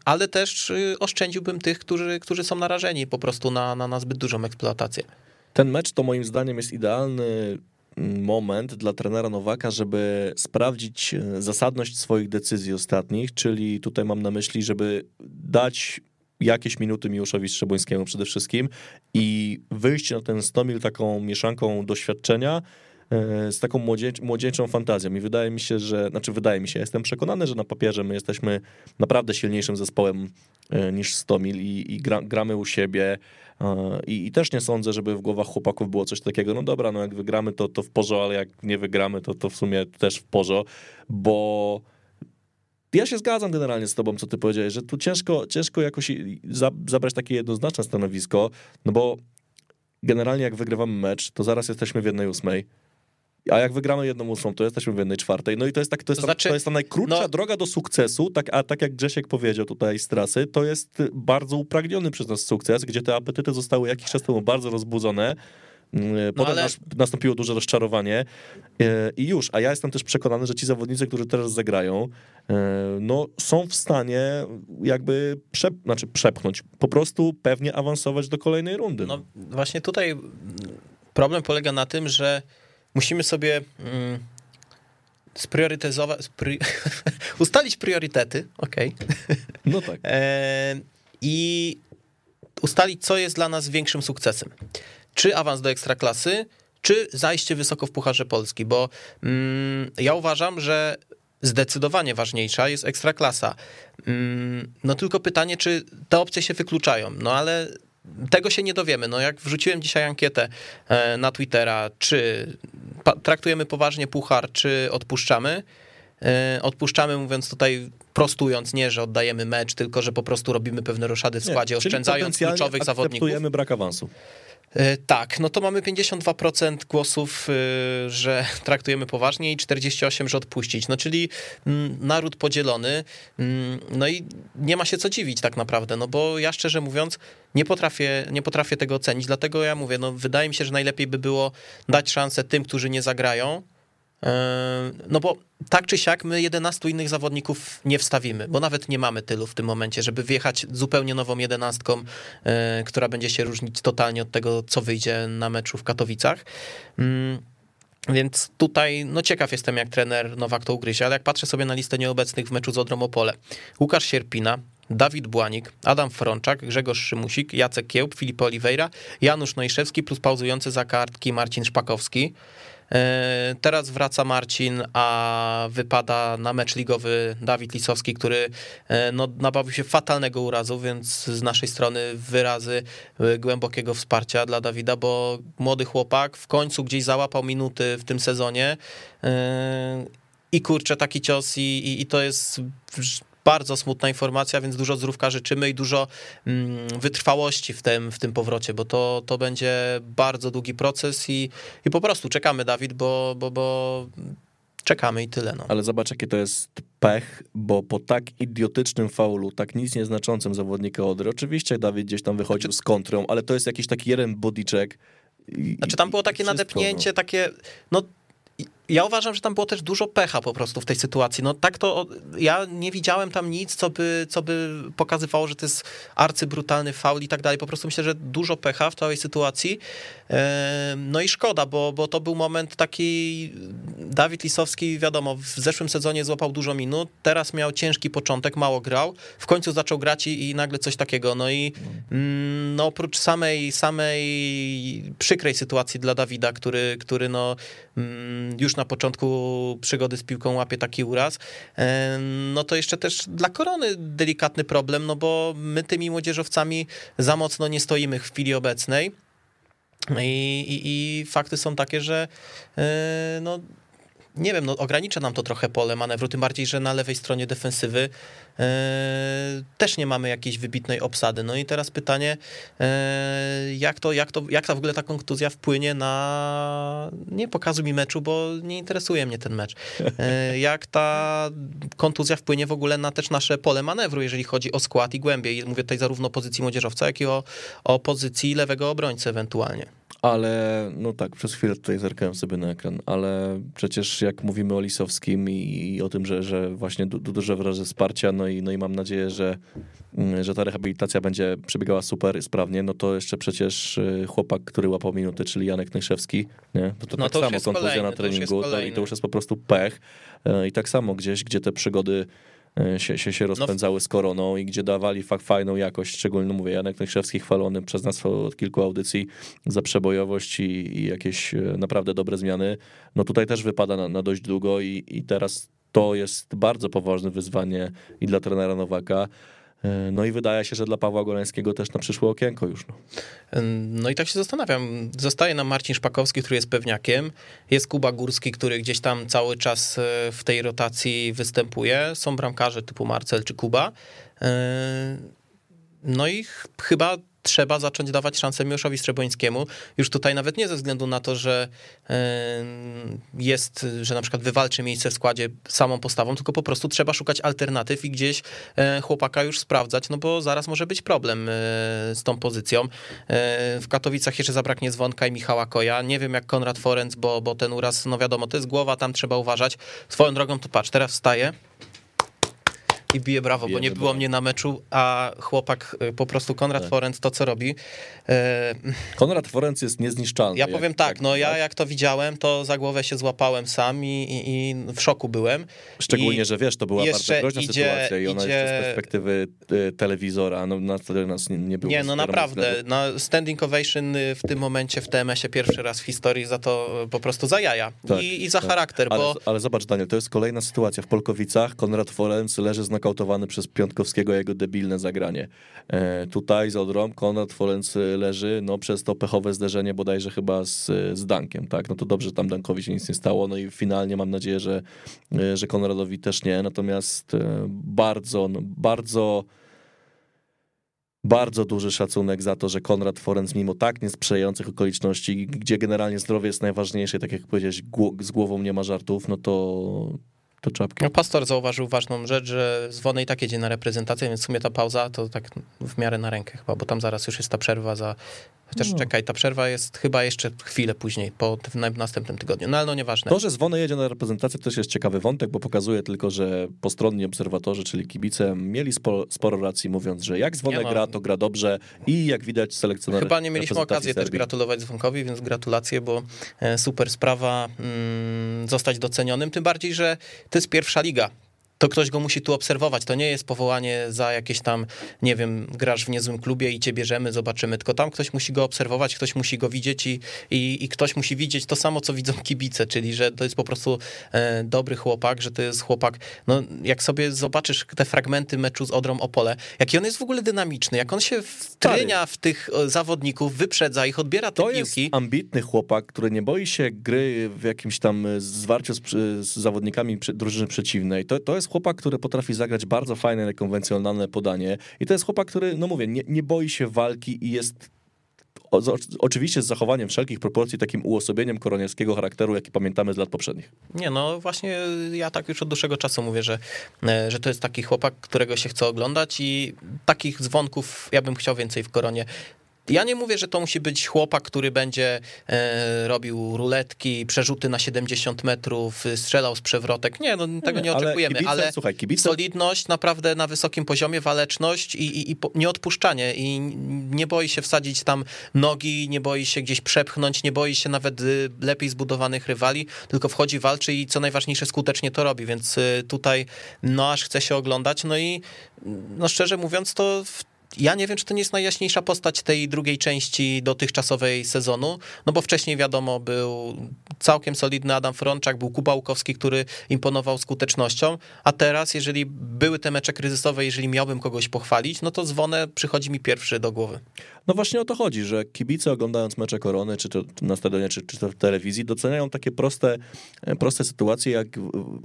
ale też oszczędziłbym tych, którzy, którzy są narażeni po prostu na, na, na zbyt dużą eksploatację. Ten mecz to moim zdaniem jest idealny moment dla trenera Nowaka, żeby sprawdzić e, zasadność swoich decyzji ostatnich, czyli tutaj mam na myśli, żeby dać jakieś minuty Miłoszowi Szczebońskiemu przede wszystkim i wyjść na ten Stomil taką mieszanką doświadczenia e, z taką młodzie, młodzieńczą fantazją. I wydaje mi się, że, znaczy wydaje mi się, jestem przekonany, że na papierze my jesteśmy naprawdę silniejszym zespołem e, niż Stomil i, i gra, gramy u siebie i, i też nie sądzę, żeby w głowach chłopaków było coś takiego, no dobra, no jak wygramy to, to w porzo, ale jak nie wygramy to, to w sumie też w porzo, bo ja się zgadzam generalnie z tobą, co ty powiedziałeś, że tu ciężko, ciężko jakoś zabrać takie jednoznaczne stanowisko, no bo generalnie jak wygrywamy mecz, to zaraz jesteśmy w jednej ósmej, a jak wygramy jedną ósmą, to jesteśmy w jednej czwartej. No i to jest, tak, to jest, To ta, znaczy, to jest ta najkrótsza no- droga do sukcesu, tak, a tak jak Grzesiek powiedział tutaj z trasy, to jest bardzo upragniony przez nas sukces, gdzie te apetyty zostały jakiś czas temu bardzo rozbudzone. Mm, Potem ale- nas, nastąpiło duże rozczarowanie e, i już, a ja jestem też przekonany, że ci zawodnicy, którzy teraz zagrają, e, no są w stanie jakby znaczy przepchnąć, po prostu pewnie awansować do kolejnej rundy. No właśnie tutaj problem polega na tym, że musimy sobie mm, spriorytetyzować, spri... ustalić priorytety, okej. Okay. No tak. E, I ustalić, co jest dla nas większym sukcesem. Czy awans do ekstraklasy, czy zajście wysoko w Pucharze Polski, bo mm, ja uważam, że zdecydowanie ważniejsza jest ekstraklasa. Mm, no tylko pytanie, czy te opcje się wykluczają. No ale tego się nie dowiemy. No jak wrzuciłem dzisiaj ankietę e, na Twittera, czy traktujemy poważnie puchar, czy odpuszczamy, e, odpuszczamy, mówiąc tutaj prostując, nie, że oddajemy mecz, tylko że po prostu robimy pewne roszady w składzie, nie, oszczędzając kluczowych zawodników. Brak awansu. E, tak, no to mamy 52% głosów, e, że traktujemy poważnie i 48%, że odpuścić. No czyli mm, naród podzielony. Mm, no i nie ma się co dziwić tak naprawdę, no bo ja szczerze mówiąc nie potrafię, nie potrafię tego ocenić, dlatego ja mówię, no wydaje mi się, że najlepiej by było dać szansę tym, którzy nie zagrają, no bo tak czy siak my 11 innych zawodników nie wstawimy, bo nawet nie mamy tylu w tym momencie, żeby wjechać zupełnie nową jedenastką, e, która będzie się różnić totalnie od tego, co wyjdzie na meczu w Katowicach. Mm, więc tutaj, no ciekaw jestem, jak trener Nowak to ugryzie, ale jak patrzę sobie na listę nieobecnych w meczu z Odrą Opole, Łukasz Sierpina, Dawid Błanik, Adam Frączak, Grzegorz Szymusik, Jacek Kiełb, Filip Oliveira, Janusz Nojszewski plus pauzujący za kartki Marcin Szpakowski. E, teraz wraca Marcin, a wypada na mecz ligowy Dawid Lisowski, który e, no, nabawił się fatalnego urazu, więc z naszej strony wyrazy e, głębokiego wsparcia dla Dawida, bo młody chłopak w końcu gdzieś załapał minuty w tym sezonie i kurczę taki cios i, i, i to jest bardzo smutna informacja, więc dużo zdrówka życzymy i dużo mm, wytrwałości w tym, w tym powrocie, bo to, to będzie bardzo długi proces i, i po prostu czekamy, Dawid, bo, bo, bo czekamy i tyle. No. Ale zobacz, jakie to jest pech, bo po tak idiotycznym faulu, tak nic nieznaczącym zawodnika Odry, oczywiście Dawid gdzieś tam wychodził znaczy... z kontrą, ale to jest jakiś taki jeden bodycheck. I, znaczy tam było takie wszystko, nadepnięcie, no. takie, no ja uważam, że tam było też dużo pecha po prostu w tej sytuacji. No tak to, ja nie widziałem tam nic, co by, co by pokazywało, że to jest arcybrutalny faul i tak dalej. Po prostu myślę, że dużo pecha w całej sytuacji. No i szkoda, bo, bo to był moment taki, Dawid Lisowski, wiadomo, w zeszłym sezonie złapał dużo minut, teraz miał ciężki początek, mało grał, w końcu zaczął grać i, i nagle coś takiego. No i mm, no, oprócz samej, samej przykrej sytuacji dla Dawida, który, który no, mm, już na początku przygody z piłką łapie taki uraz, no to jeszcze też dla Korony delikatny problem, no bo my tymi młodzieżowcami za mocno nie stoimy w chwili obecnej. I, i, i fakty są takie, że e, no, nie wiem, no ogranicza nam to trochę pole manewru, tym bardziej, że na lewej stronie defensywy e, też nie mamy jakiejś wybitnej obsady. No i teraz pytanie, e, jak to, jak to, jak ta w ogóle ta kontuzja wpłynie na, nie pokazu mi meczu, bo nie interesuje mnie ten mecz, e, jak ta kontuzja wpłynie w ogóle na też nasze pole manewru, jeżeli chodzi o skład i głębię. I mówię tutaj zarówno o pozycji młodzieżowca, jak i o, o pozycji lewego obrońcy ewentualnie. Ale, no tak, przez chwilę tutaj zerkałem sobie na ekran, ale przecież jak mówimy o Lisowskim i, i o tym, że, że właśnie du, duże wyrazy wsparcia, no i, no i mam nadzieję, że, mm, że ta rehabilitacja będzie przebiegała super, sprawnie, no to jeszcze przecież y, chłopak, który łapał minuty, czyli Janek Nyszewski, nie? No to, no tak to samo kontuzja na treningu to, i to już jest po prostu pech. Y, I tak samo gdzieś, gdzie te przygody E, się, się, się no rozpędzały z koroną i gdzie dawali fakt fajną jakość, szczególnie mówię, Janek Nyszewski chwalony przez nas od kilku audycji za przebojowość i, i jakieś e, naprawdę dobre zmiany, no tutaj też wypada na, na dość długo i, i teraz to jest bardzo poważne wyzwanie i dla trenera Nowaka, E, no i wydaje się, że dla Pawła Goleńskiego też na przyszłe okienko już. No. no i tak się zastanawiam. Zostaje nam Marcin Szpakowski, który jest pewniakiem. Jest Kuba Górski, który gdzieś tam cały czas e, w tej rotacji występuje. Są bramkarze typu Marcel czy Kuba. E, no i chyba trzeba zacząć dawać szansę Miłoszowi Strebońskiemu. Już tutaj nawet nie ze względu na to, że jest, że na przykład wywalczy miejsce w składzie samą postawą, tylko po prostu trzeba szukać alternatyw i gdzieś e, chłopaka już sprawdzać, no bo zaraz może być problem e, z tą pozycją. E, w Katowicach jeszcze zabraknie Zwonka i Michała Koja. Nie wiem jak Konrad Forenc, bo, bo ten uraz, no wiadomo, to jest głowa, tam trzeba uważać. Swoją drogą to patrz, teraz wstaje i bije brawo, bo nie było mnie na meczu, a chłopak y, po prostu Konrad tak. Forenc to co robi. E... Konrad Forenc jest niezniszczalny. Ja powiem tak, no ja jak to widziałem, to za głowę się złapałem sam i, i, i w szoku byłem. Szczególnie, I że wiesz, to była bardzo groźna idzie, sytuacja i ona idzie... jeszcze z perspektywy y, telewizora, no na wtedy nas nie, nie było. Nie, no naprawdę, no, standing ovation y, w tym momencie w TMS-ie pierwszy raz w historii za to po prostu za jaja tak, I, i za tak. charakter, ale, bo... Ale zobacz Daniel, to jest kolejna sytuacja w Polkowicach, Konrad Forenc leży znokautowany przez Piątkowskiego jego debilne zagranie. E, tutaj z Odrą Konrad Forenc leży, no przez to pechowe zderzenie bodajże chyba z, z Dankiem, tak, no to dobrze, tam Dankowi się nic nie stało, no i finalnie mam nadzieję, że, e, że Konradowi też nie, natomiast e, bardzo, no, bardzo bardzo duży szacunek za to, że Konrad Forenc mimo tak niesprzyjających okoliczności, gdzie generalnie zdrowie jest najważniejsze, tak jak powiedziałeś, z głową nie ma żartów, no to, to czapki. No, pastor zauważył ważną rzecz, że Zwony i tak jedzie na reprezentację, więc w sumie ta pauza to tak w miarę na rękę chyba, bo tam zaraz już jest ta przerwa za Chociaż no. czekaj, ta przerwa jest chyba jeszcze chwilę później, po w następnym tygodniu. No ale no nieważne. To, że Zwony jedzie na reprezentację, to też jest ciekawy wątek, bo pokazuje tylko, że postronni obserwatorzy, czyli kibice, mieli sporo, sporo racji, mówiąc, że jak Zwony no. gra, to gra dobrze i jak widać selekcjoner Chyba nie mieliśmy okazji Serbii. też gratulować Zwonkowi, więc gratulacje, bo e, super sprawa mm, zostać docenionym, tym bardziej, że to jest pierwsza liga to ktoś go musi tu obserwować. To nie jest powołanie za jakieś tam, nie wiem, grasz w niezłym klubie i cię bierzemy, zobaczymy. Tylko tam ktoś musi go obserwować, ktoś musi go widzieć i, i, i ktoś musi widzieć to samo, co widzą kibice, czyli że to jest po prostu e, dobry chłopak, że to jest chłopak. No, jak sobie zobaczysz te fragmenty meczu z Odrą Opole, jaki on jest w ogóle dynamiczny, jak on się wtrynia w tych e, zawodników, wyprzedza ich, odbiera te to piłki. jest ambitny chłopak, który nie boi się gry w jakimś tam zwarciu z, z zawodnikami drużyny przeciwnej. To, to jest chłopak, który potrafi zagrać bardzo fajne, nekonwencjonalne podanie i to jest chłopak, który, no mówię, nie, nie boi się walki i jest oczywiście z zachowaniem wszelkich proporcji, takim uosobieniem koroniewskiego charakteru, jaki pamiętamy z lat poprzednich. Nie, no właśnie ja tak już od dłuższego czasu mówię, że, e, że to jest taki chłopak, którego się chce oglądać i takich dzwonków ja bym chciał więcej w koronie. Ja nie mówię, że to musi być chłopak, który będzie e, robił ruletki, przerzuty na 70 metrów, strzelał z przewrotek. Nie, no, tego nie, nie oczekujemy, ale, kibice, ale słuchaj, kibice... solidność naprawdę na wysokim poziomie, waleczność i, i, i nieodpuszczanie. I nie boi się wsadzić tam nogi, nie boi się gdzieś przepchnąć, nie boi się nawet y, lepiej zbudowanych rywali, tylko wchodzi, walczy i co najważniejsze, skutecznie to robi. Więc y, tutaj, no aż chce się oglądać. No i no szczerze mówiąc, to w ja nie wiem, czy to nie jest najjaśniejsza postać tej drugiej części dotychczasowej sezonu, no bo wcześniej wiadomo, był całkiem solidny Adam Frączak, był Kuba Łukowski, który imponował skutecznością, a teraz, jeżeli były te mecze kryzysowe, jeżeli miałbym kogoś pochwalić, no to Zwonę przychodzi mi pierwszy do głowy. No właśnie o to chodzi, że kibice oglądając mecze Korony, czy to na stadionie, czy, czy to w telewizji, doceniają takie proste, proste sytuacje, jak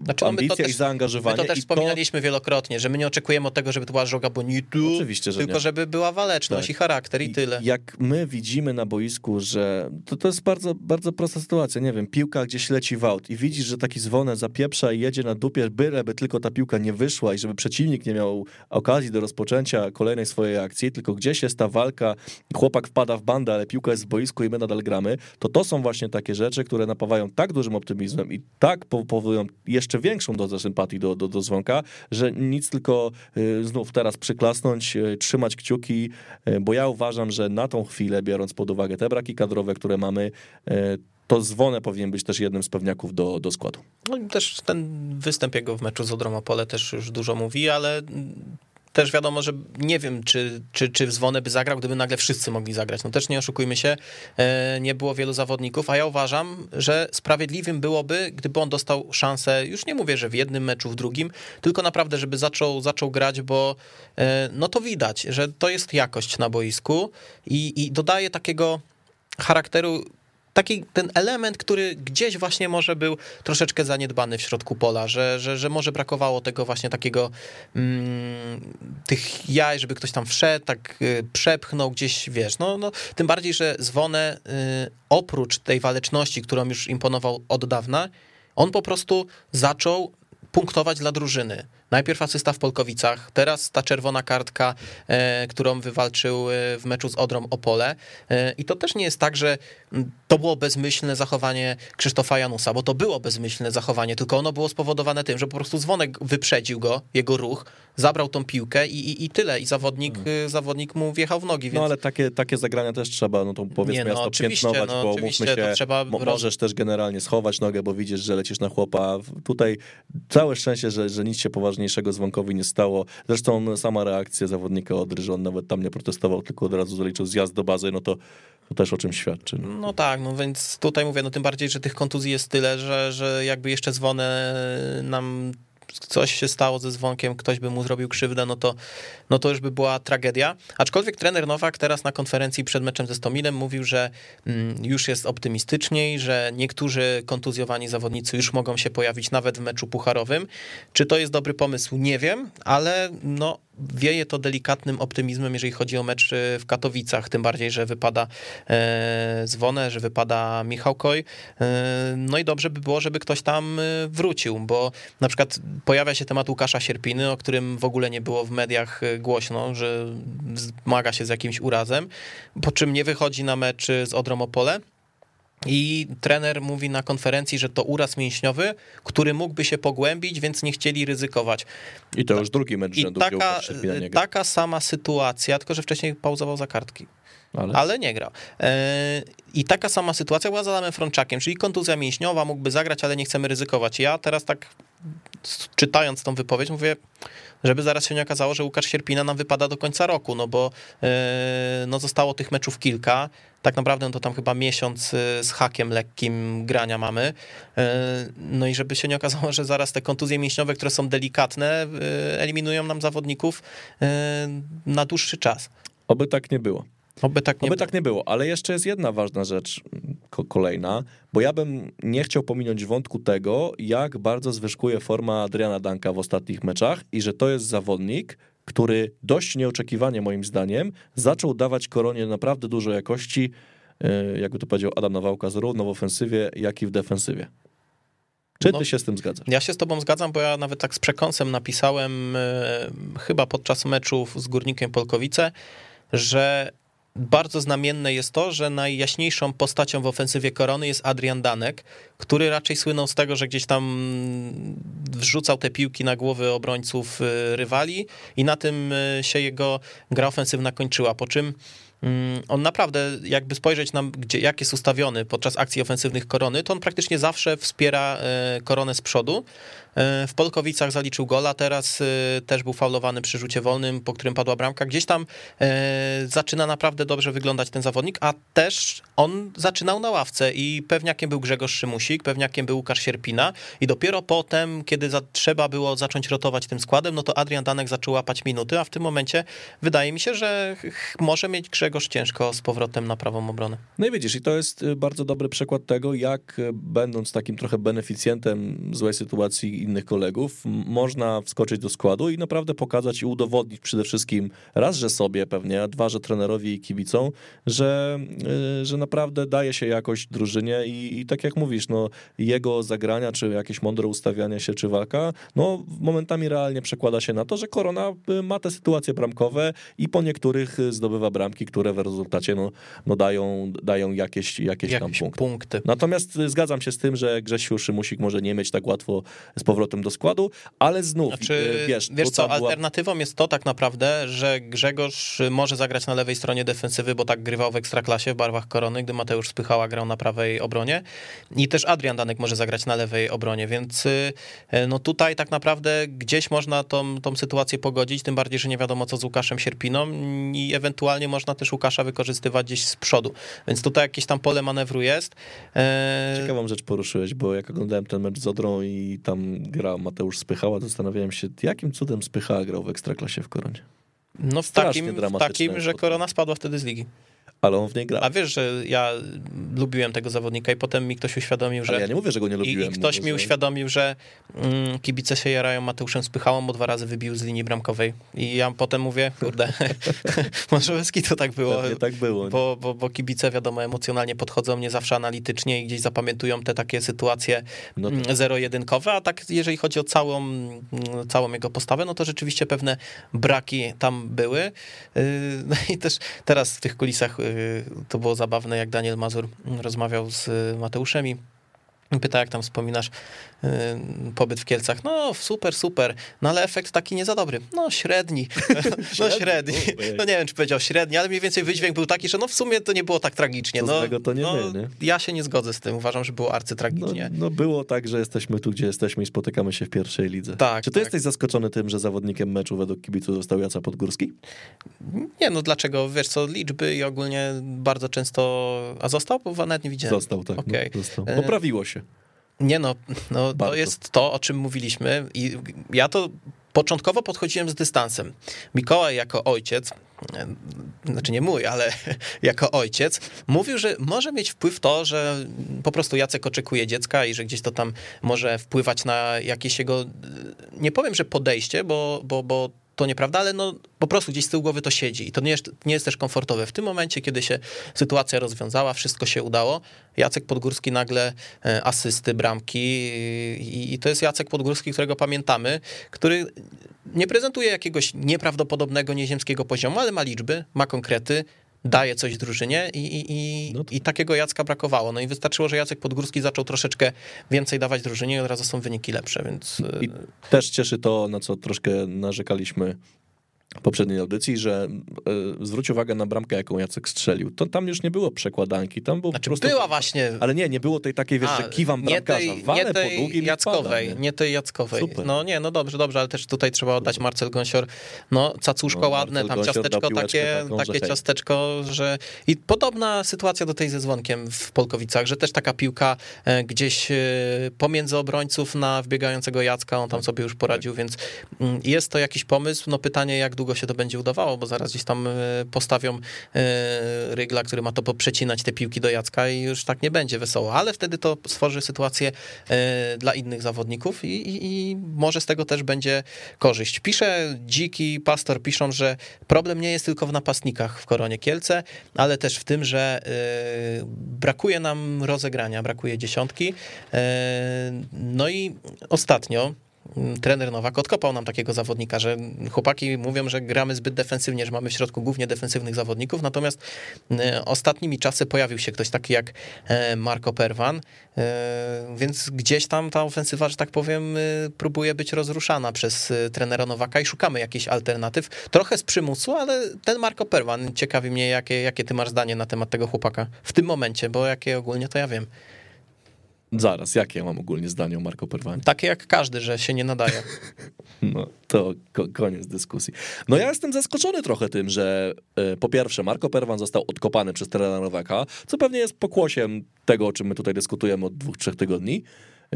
znaczy, no ambicja też, i zaangażowanie. My to też wspominaliśmy to... wielokrotnie, że my nie oczekujemy od tego, żeby to była żoga bonitu, Oczywiście, że tylko nie. Żeby była waleczność tak. i charakter i tyle. Jak my widzimy na boisku, że to, to jest bardzo, bardzo prosta sytuacja, nie wiem, piłka gdzieś leci w aut i widzisz, że taki dzwonek zapieprza i jedzie na dupie, byleby tylko ta piłka nie wyszła i żeby przeciwnik nie miał okazji do rozpoczęcia kolejnej swojej akcji, tylko gdzieś jest ta walka chłopak wpada w bandę, ale piłka jest w boisku i my nadal gramy, to to są właśnie takie rzeczy, które napawają tak dużym optymizmem i tak powodują jeszcze większą dozę sympatii do, do, do dzwonka, że nic tylko y, znów teraz przyklasnąć, y, trzymać kciuki, y, bo ja uważam, że na tą chwilę, biorąc pod uwagę te braki kadrowe, które mamy, to Zwonę powinien być też jednym z pewniaków do, do składu. No i też ten występ jego w meczu z Odromopole też już dużo mówi, ale też wiadomo, że nie wiem, czy, czy, czy Zwonę by zagrał, gdyby nagle wszyscy mogli zagrać. No też nie oszukujmy się, e, nie było wielu zawodników, a ja uważam, że sprawiedliwym byłoby, gdyby on dostał szansę, już nie mówię, że w jednym meczu, w drugim, tylko naprawdę, żeby zaczął, zaczął grać, bo e, no to widać, że to jest jakość na boisku i, i dodaje takiego charakteru taki ten element, który gdzieś właśnie może był troszeczkę zaniedbany w środku pola, że, że, że może brakowało tego właśnie takiego mm, tych jaj, żeby ktoś tam wszedł, tak y, przepchnął gdzieś, wiesz, no, no tym bardziej, że Zwonę y, oprócz tej waleczności, którą już imponował od dawna, on po prostu zaczął punktować dla drużyny. Najpierw asysta w Polkowicach, teraz ta czerwona kartka, e, którą wywalczył e, w meczu z Odrą Opole. E, I to też nie jest tak, że to było bezmyślne zachowanie Krzysztofa Janusa, bo to było bezmyślne zachowanie, tylko ono było spowodowane tym, że po prostu dzwonek wyprzedził go, jego ruch, zabrał tą piłkę i, i, i tyle. I zawodnik, hmm. zawodnik mu wjechał w nogi. Więc... No ale takie, takie zagrania też trzeba, no to powiedzmy nie, no, jasno, piętnować, no, bo mówmy się, trzeba mo możesz też generalnie schować nogę, bo widzisz, że lecisz na chłopa. Tutaj całe szczęście, że, że nic się poważniejszego dzwonkowi nie stało. Zresztą sama reakcja zawodnika Odry, że on nawet tam nie protestował, tylko od razu zaliczył zjazd do bazy, no to, to też o czym świadczy. No. no tak, no więc tutaj mówię, no tym bardziej, że tych kontuzji jest tyle, że, że jakby jeszcze dzwonę nam coś się stało ze dzwonkiem, ktoś by mu zrobił krzywdę, no to, no to już by była tragedia. Aczkolwiek trener Nowak teraz na konferencji przed meczem ze Stomilem mówił, że mm, już jest optymistyczniej, że niektórzy kontuzjowani zawodnicy już mogą się pojawić nawet w meczu pucharowym. Czy to jest dobry pomysł? Nie wiem, ale no wieje to delikatnym optymizmem, jeżeli chodzi o mecz w Katowicach, tym bardziej, że wypada e, Zwonę, że wypada Michał Koj. E, no i dobrze by było, żeby ktoś tam e, wrócił, bo na przykład pojawia się temat Łukasza Sierpiny, o którym w ogóle nie było w mediach głośno, że zmaga się z jakimś urazem, po czym nie wychodzi na mecz z Odrą Opole. I trener mówi na konferencji, że to uraz mięśniowy, który mógłby się pogłębić, więc nie chcieli ryzykować. I to już drugi mecz rzędu, I taka, taka sama sytuacja, tylko że wcześniej pauzował za kartki. Ale, ale nie gra. E, I taka sama sytuacja była z Adamem Frączakiem, czyli kontuzja mięśniowa, mógłby zagrać, ale nie chcemy ryzykować. Ja teraz tak czytając tą wypowiedź mówię, żeby zaraz się nie okazało, że Łukasz Sierpina nam wypada do końca roku, no bo e, no zostało tych meczów kilka, tak naprawdę no to tam chyba miesiąc e, z hakiem lekkim grania mamy, no i żeby się nie okazało, że zaraz te kontuzje mięśniowe, które są delikatne, eliminują nam zawodników na dłuższy czas. Oby tak nie było. Oby tak nie, Oby tak nie było, ale jeszcze jest jedna ważna rzecz, kolejna, bo ja bym nie chciał pominąć wątku tego, jak bardzo zwyżkuje forma Adriana Danka w ostatnich meczach i że to jest zawodnik, który dość nieoczekiwanie moim zdaniem zaczął dawać koronie naprawdę dużo jakości, e, jakby to powiedział Adam Nawałka, zarówno w ofensywie, jak i w defensywie. Czy no, ty się z tym zgadzasz? Ja się z tobą zgadzam, bo ja nawet tak z przekąsem napisałem e, chyba podczas meczów z Górnikiem Polkowice, że bardzo znamienne jest to, że najjaśniejszą postacią w ofensywie Korony jest Adrian Danek, który raczej słynął z tego, że gdzieś tam wrzucał te piłki na głowy obrońców y, rywali i na tym y, się jego gra ofensywna kończyła, po czym on naprawdę, jakby spojrzeć na gdzie, jak jest ustawiony podczas akcji ofensywnych Korony, to on praktycznie zawsze wspiera y, Koronę z przodu, E, w Polkowicach zaliczył gola, teraz e, też był faulowany przy rzucie wolnym, po którym padła bramka. Gdzieś tam e, zaczyna naprawdę dobrze wyglądać ten zawodnik, a też on zaczynał na ławce i pewniakiem był Grzegorz Szymusik, pewniakiem był Łukasz Sierpina i dopiero potem, kiedy za, trzeba było zacząć rotować tym składem, no to Adrian Danek zaczął łapać minuty, a w tym momencie wydaje mi się, że może mieć Grzegorz ciężko z powrotem na prawą obronę. No i widzisz, i to jest bardzo dobry przykład tego, jak będąc takim trochę beneficjentem złej sytuacji innych kolegów, można wskoczyć do składu i naprawdę pokazać i udowodnić przede wszystkim raz, że sobie pewnie, a dwa, że trenerowi i kibicom, że, y, że naprawdę daje się jakość drużynie i, i tak jak mówisz, no jego zagrania, czy jakieś mądre ustawianie się, czy walka, no momentami realnie przekłada się na to, że Korona y, ma te sytuacje bramkowe i po niektórych y, zdobywa bramki, które w rezultacie no, no dają, dają jakieś, jakieś, jakieś tam punkty. punkty. Natomiast zgadzam się z tym, że Grzesiu Szymusik może nie mieć tak łatwo z powrotem do składu, ale znów, znaczy, e, wiesz... Wiesz co, była... alternatywą jest to tak naprawdę, że Grzegorz może zagrać na lewej stronie defensywy, bo tak grywał w Ekstraklasie w barwach Korony, gdy Mateusz Spychała grał na prawej obronie i też Adrian Danek może zagrać na lewej obronie, więc e, no tutaj tak naprawdę gdzieś można tą, tą sytuację pogodzić, tym bardziej, że nie wiadomo co z Łukaszem Sierpiną i ewentualnie można też Łukasza wykorzystywać gdzieś z przodu, więc tutaj jakieś tam pole manewru jest. E, Ciekawą rzecz poruszyłeś, bo jak oglądałem ten mecz z Odrą i tam gra Mateusz Spychała, zastanawiałem się, jakim cudem Spychała grał w Ekstraklasie w Koronie. No w takim, w takim, że Korona spadła wtedy z ligi. Ale on w niej grał. A wiesz, że ja lubiłem tego zawodnika i potem mi ktoś uświadomił, że... Ale ja nie mówię, że go nie I, lubiłem. I ktoś mówię, mi uświadomił, że mm, kibice się jarają Mateuszem Spychałą, bo dwa razy wybił z linii bramkowej. I ja potem mówię, kurde, może to tak było. Pewnie tak było. nie? Bo, bo, bo kibice, wiadomo, emocjonalnie podchodzą, nie zawsze analitycznie i gdzieś zapamiętują te takie sytuacje No mm, zero-jedynkowe, a tak jeżeli chodzi o całą, mm, całą jego postawę, no to rzeczywiście pewne braki tam były. Yy, No i też teraz w tych kulisach yy, to było zabawne, jak Daniel Mazur rozmawiał z Mateuszem Pyta, jak tam wspominasz yy, pobyt w Kielcach. No, super, super, no ale efekt taki nie za dobry. No, średni. No, średni. No nie wiem, czy powiedział średni, ale mniej więcej wydźwięk był taki, że no w sumie to nie było tak tragicznie. No, to nie no, my, nie? Ja się nie zgodzę z tym. Uważam, że było No, arcytragicznie. no było tak, że jesteśmy tu, gdzie jesteśmy i spotykamy się w pierwszej lidze. Tak, Czy ty tak. jesteś zaskoczony tym, że zawodnikiem meczu według kibiców został Jaca Podgórski? Nie, no dlaczego? Wiesz co, liczby i ogólnie bardzo często... A został? Bo nawet nie widziałem. Został, tak. Okej. No, został. E, Poprawiło się. Nie no, no to jest to, o czym mówiliśmy i ja to początkowo podchodziłem z dystansem. Mikołaj jako ojciec, e, znaczy nie mój, ale jako ojciec, mówił, że może mieć wpływ to, że po prostu Jacek oczekuje dziecka i że gdzieś to tam może wpływać na jakieś jego, e, nie powiem, że podejście, bo, bo, bo to nieprawda, ale no po prostu gdzieś z tyłu głowy to siedzi i to nie jest, nie jest też komfortowe. W tym momencie, kiedy się sytuacja rozwiązała, wszystko się udało, Jacek Podgórski nagle e, asysty, bramki i, i to jest Jacek Podgórski, którego pamiętamy, który nie prezentuje jakiegoś nieprawdopodobnego, nieziemskiego poziomu, ale ma liczby, ma konkrety, daje coś drużynie i, i, i, No to- i takiego Jacka brakowało. No i wystarczyło, że Jacek Podgórski zaczął troszeczkę więcej dawać drużynie i od razu są wyniki lepsze, więc... I też cieszy to, na co troszkę narzekaliśmy poprzedniej audycji, że e, zwróć uwagę na bramkę, jaką Jacek strzelił. To tam już nie było przekładanki, tam było Znaczy po prostu... była właśnie... Ale nie, nie było tej takiej, wiesz, A, że kiwam nie bramkarza, tej, walę nie tej po długim Jackowej, wpada, nie? nie? tej Jackowej. Super. No nie, no dobrze, dobrze, ale też tutaj trzeba oddać Marcel Gąsior, no cacuszko No, ładne, Marcel tam Gąsior ciasteczko takie, taką, że takie hej. ciasteczko, że i podobna sytuacja do tej ze Dzwonkiem w Polkowicach, że też taka piłka e, gdzieś e, pomiędzy obrońców na wbiegającego Jacka, on Tak. tam sobie już poradził, więc mm, jest to jakiś pomysł, no pytanie jak długo się to będzie udawało, bo zaraz gdzieś tam e, postawią e, Rygla, który ma to poprzecinać te piłki do Jacka i już tak nie będzie wesoło, ale wtedy to stworzy sytuację e, dla innych zawodników i, i, i może z tego też będzie korzyść. Pisze Dziki, Pastor piszą, że problem nie jest tylko w napastnikach w Koronie Kielce, ale też w tym, że brakuje nam rozegrania, brakuje dziesiątki. No i ostatnio trener Nowak odkopał nam takiego zawodnika, że chłopaki mówią, że gramy zbyt defensywnie, że mamy w środku głównie defensywnych zawodników, natomiast e, ostatnimi czasy pojawił się ktoś taki jak e, Marco Perwan, e, więc gdzieś tam ta ofensywa, że tak powiem, próbuje być rozruszana przez trenera Nowaka i szukamy jakichś alternatyw, trochę z przymusu, ale ten Marco Perwan, ciekawi mnie, jakie, jakie ty masz zdanie na temat tego chłopaka w tym momencie, bo jakie ogólnie to ja wiem. Zaraz, jakie ja mam ogólnie zdanie o Marco Perwanie? Takie jak każdy, że się nie nadaje. No, to ko- koniec dyskusji. No ja jestem zaskoczony trochę tym, że e, po pierwsze Marco Perwan został odkopany przez trenera Nowaka, co pewnie jest pokłosiem tego, o czym my tutaj dyskutujemy od dwóch, trzech tygodni,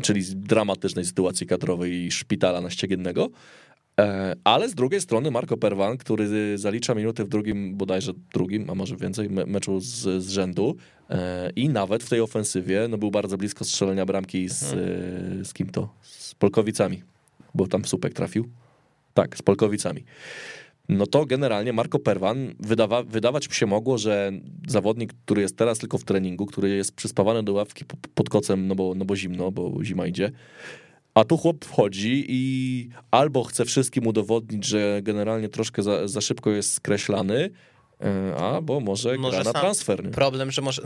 czyli dramatycznej sytuacji kadrowej i szpitala na ściegiennego. E, Ale z drugiej strony Marco Perwan, który zalicza minuty w drugim, bodajże drugim, a może więcej, me- meczu z, z rzędu e, i nawet w tej ofensywie no, był bardzo blisko strzelenia bramki z, e, z kim to? Z Polkowicami, bo tam w słupek trafił. Tak, z Polkowicami. No to generalnie Marco Perwan wydawa, wydawać by się mogło, że zawodnik, który jest teraz tylko w treningu, który jest przyspawany do ławki po- pod kocem, no bo, no bo zimno, bo zima idzie, a tu chłop wchodzi i albo chce wszystkim udowodnić, że generalnie troszkę za, za szybko jest skreślany, e, albo może, Może gra na transfer. nie? Problem, że może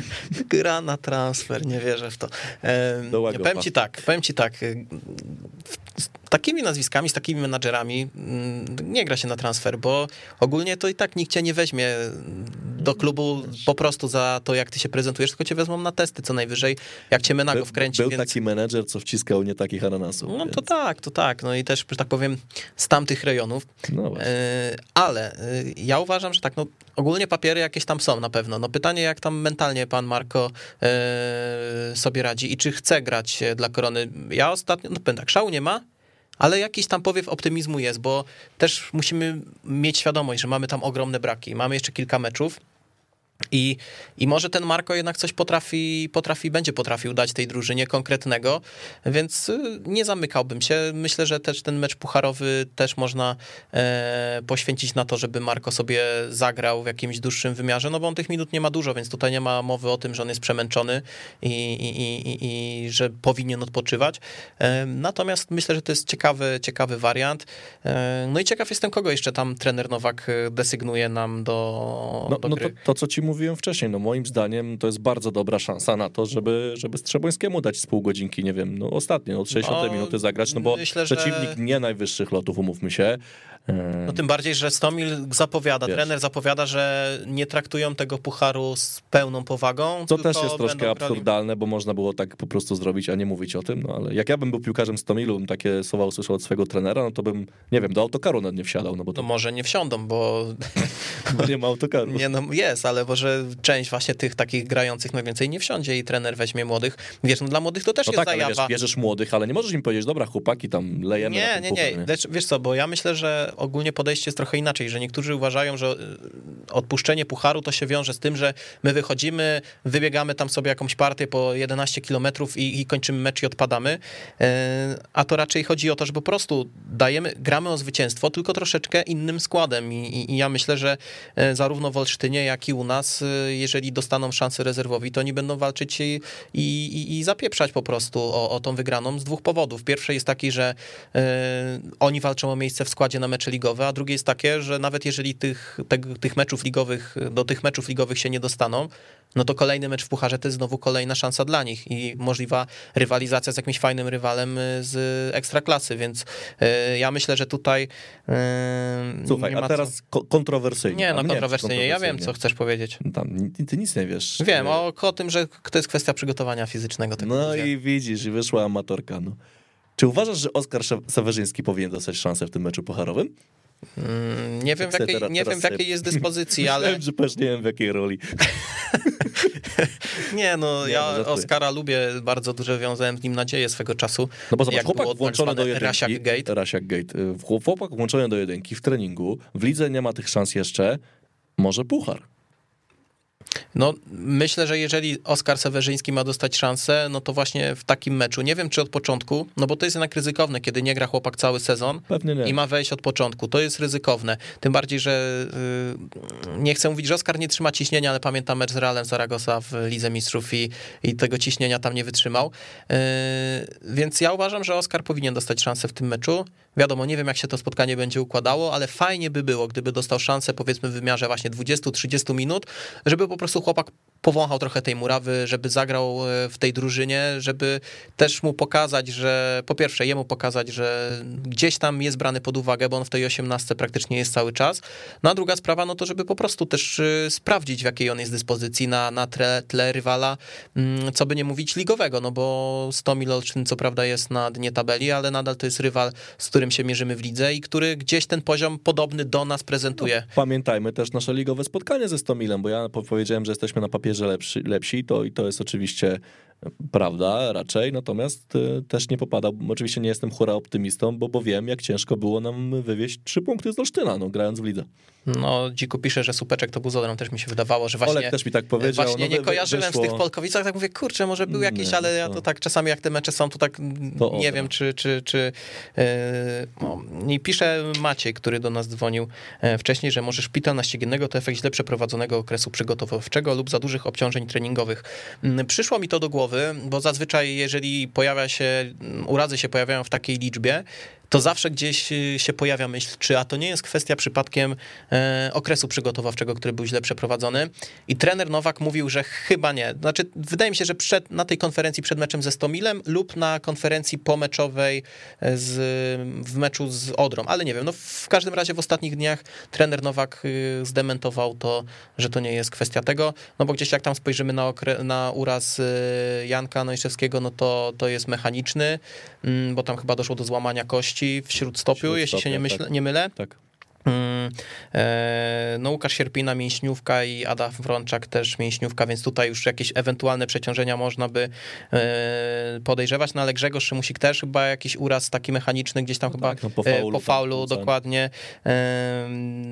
gra na transfer, nie wierzę w to. Em, Do Łagopa. Powiem ci tak, powiem ci tak. y, Z takimi nazwiskami, z takimi menadżerami mm, nie gra się na transfer, bo ogólnie to i tak nikt cię nie weźmie do klubu po prostu za to, jak ty się prezentujesz, tylko cię wezmą na testy co najwyżej, jak cię Menago wkręci, Był więc... taki menedżer, co wciskał nie takich ananasów. No to więc- tak, to tak. No i też, że tak powiem, z tamtych rejonów. No właśnie. E, Ale e, ja uważam, że tak, no ogólnie papiery jakieś tam są na pewno. No pytanie, jak tam mentalnie pan Marko e, sobie radzi i czy chce grać e, dla Korony. Ja ostatnio, no powiem tak, szału nie ma, ale jakiś tam powiew optymizmu jest, bo też musimy mieć świadomość, że mamy tam ogromne braki. Mamy jeszcze kilka meczów. I, I może ten Marko jednak coś potrafi, potrafi, będzie potrafił dać tej drużynie konkretnego, więc y, nie zamykałbym się. Myślę, że też ten mecz pucharowy też można e, poświęcić na to, żeby Marko sobie zagrał w jakimś dłuższym wymiarze, no bo on tych minut nie ma dużo, więc tutaj nie ma mowy o tym, że on jest przemęczony i, i, i, i że powinien odpoczywać. E, natomiast myślę, że to jest ciekawy, ciekawy wariant. E, no i ciekaw jestem, kogo jeszcze tam trener Nowak e, desygnuje nam do, No, do no to, to, co ci mówiłem wcześniej, no moim zdaniem to jest bardzo dobra szansa na to, żeby, żeby Strzebońskiemu dać z pół godzinki, nie wiem, no ostatnie, od 60 No, minuty zagrać, no bo myślę, że- przeciwnik nie najwyższych lotów, umówmy się. No tym bardziej, że Stomil zapowiada, Wiesz. trener zapowiada, że nie traktują tego pucharu z pełną powagą. Co też jest troszkę grali- absurdalne, bo można było tak po prostu zrobić, a nie mówić o tym, no ale jak ja bym był piłkarzem z Tomilu, bym takie słowa usłyszał od swojego trenera, no to bym, nie wiem, do autokaru nawet nie wsiadał, no bo No to może nie wsiądą, bo nie ma autokaru. nie no jest, ale może część właśnie tych takich grających najwięcej nie wsiądzie i trener weźmie młodych. Wiesz, no dla młodych to też No jest tak, ale wiesz, zajawa. bierzesz młodych, ale nie możesz im powiedzieć, dobra chłopaki, tam lejemy na Nie, nie, nie. Lecz, wiesz co, bo ja myślę, że ogólnie podejście jest trochę inaczej, że niektórzy uważają, że y, odpuszczenie pucharu to się wiąże z tym, że my wychodzimy, wybiegamy tam sobie jakąś partię po 11 kilometrów i, i kończymy mecz i odpadamy, E, a to raczej chodzi o to, że po prostu dajemy, gramy o zwycięstwo, tylko troszeczkę innym składem i, i, i ja myślę, że e, zarówno w Olsztynie, jak i u nas, e, jeżeli dostaną szansę rezerwowi, to oni będą walczyć i, i, i- zapieprzać po prostu o, o tą wygraną z dwóch powodów. Pierwszy jest taki, że e, oni walczą o miejsce w składzie na mecze ligowe, a drugie jest takie, że nawet jeżeli tych, tych, tych meczów ligowych, do tych meczów ligowych się nie dostaną, no to kolejny mecz w Pucharze to jest znowu kolejna szansa dla nich i możliwa rywalizacja z jakimś fajnym rywalem y, z Ekstraklasy, więc y, ja myślę, że tutaj y, Słuchaj, nie a teraz ko- kontrowersyjnie. Co... Nie, no czy kontrowersyjnie, ja wiem, co chcesz powiedzieć. Tam, ty nic nie wiesz. Wiem, o, o tym, że to jest kwestia przygotowania fizycznego. tego No i widzisz, i wyszła amatorka, no. Czy uważasz, że Oskar Sewerzyński powinien dostać szansę w tym meczu pucharowym? Mm, Nie wiem, w jakiej, nie wiem, w jakiej jest dyspozycji, ale Myślałem, że też nie wiem w jakiej roli. nie, no Nie, ja no, lubię, bardzo dużo wiązałem z nim nadzieję swego czasu. No bo zobacz, chłopak było tak włączony do jedynki. Rasiak Gate. Rasiak Gate. Y, Chłopak włączony do jedynki w treningu. W lidze nie ma tych szans jeszcze. Może puchar. No, myślę, że jeżeli Oskar Sewerzyński ma dostać szansę, no to właśnie w takim meczu, nie wiem czy od początku, no bo to jest jednak ryzykowne, kiedy nie gra chłopak cały sezon i ma wejść od początku. To jest ryzykowne. Tym bardziej, że y, nie chcę mówić, że Oskar nie trzyma ciśnienia, ale pamiętam mecz z Realem Zaragoza w Lidze Mistrzów i, i tego ciśnienia tam nie wytrzymał. Y, więc ja uważam, że Oskar powinien dostać szansę w tym meczu. Wiadomo, nie wiem jak się to spotkanie będzie układało, ale fajnie by było, gdyby dostał szansę powiedzmy w wymiarze właśnie 20-30 minut, żeby po prostu chłopak powąchał trochę tej murawy, żeby zagrał e, w tej drużynie, żeby też mu pokazać, że po pierwsze jemu pokazać, że gdzieś tam jest brany pod uwagę, bo on w tej 18 praktycznie jest cały czas. No a druga sprawa, no to żeby po prostu też e, sprawdzić w jakiej on jest dyspozycji na, na tle, tle rywala, mm, co by nie mówić ligowego, no bo 100 Olsztyn co prawda jest na dnie tabeli, ale nadal to jest rywal, z którym się mierzymy w lidze i który gdzieś ten poziom podobny do nas prezentuje. Pamiętajmy też nasze ligowe spotkanie ze Stomilem, bo ja po- powiedziałem, że jesteśmy na papierze lepsi, lepsi to i to jest oczywiście prawda raczej, natomiast y, też nie popadam, oczywiście nie jestem hura optymistą, bo, bo wiem, jak ciężko było nam wywieźć trzy punkty z Olsztyna, no, grając w lidze. No, Dziku pisze, że Supeczek to był z Odrą, też mi się wydawało, że właśnie... Olek też mi tak powiedział. Właśnie no, nie wy- kojarzyłem wyszło- z tych Polkowicach, tak mówię, kurczę, może był jakiś, Nie, ale ja to- tak czasami jak te mecze są, to tak To nie Odra. wiem, czy... czy, czy e, no. I pisze Maciej, który do nas dzwonił e, wcześniej, że może szpital naściennego to efekt źle przeprowadzonego okresu przygotowawczego lub za dużych obciążeń treningowych. Mm, Przyszło mi to do głowy, bo zazwyczaj jeżeli pojawia się, urazy się pojawiają w takiej liczbie, to zawsze gdzieś y, się pojawia myśl, czy a to nie jest kwestia przypadkiem e, okresu przygotowawczego, który był źle przeprowadzony. I trener Nowak mówił, że chyba nie. Znaczy, wydaje mi się, że przed, na tej konferencji przed meczem ze Stomilem lub na konferencji pomeczowej z, w meczu z Odrą, ale nie wiem. No, w każdym razie w ostatnich dniach trener Nowak y, zdementował to, że to nie jest kwestia tego, no bo gdzieś jak tam spojrzymy na, okre, na uraz y, Janka Nojszewskiego, no to, to jest mechaniczny, mm, bo tam chyba doszło do złamania kości w śródstopiu, jeśli się nie, myślę, tak. nie mylę. Tak. Mm, e, no Łukasz Sierpina mięśniówka i Adam Frączak też mięśniówka, więc tutaj już jakieś ewentualne przeciążenia można by e, podejrzewać, no ale Grzegorz Szymusik też chyba jakiś uraz taki mechaniczny gdzieś tam No chyba tak, no po e, faulu po faulu dokładnie.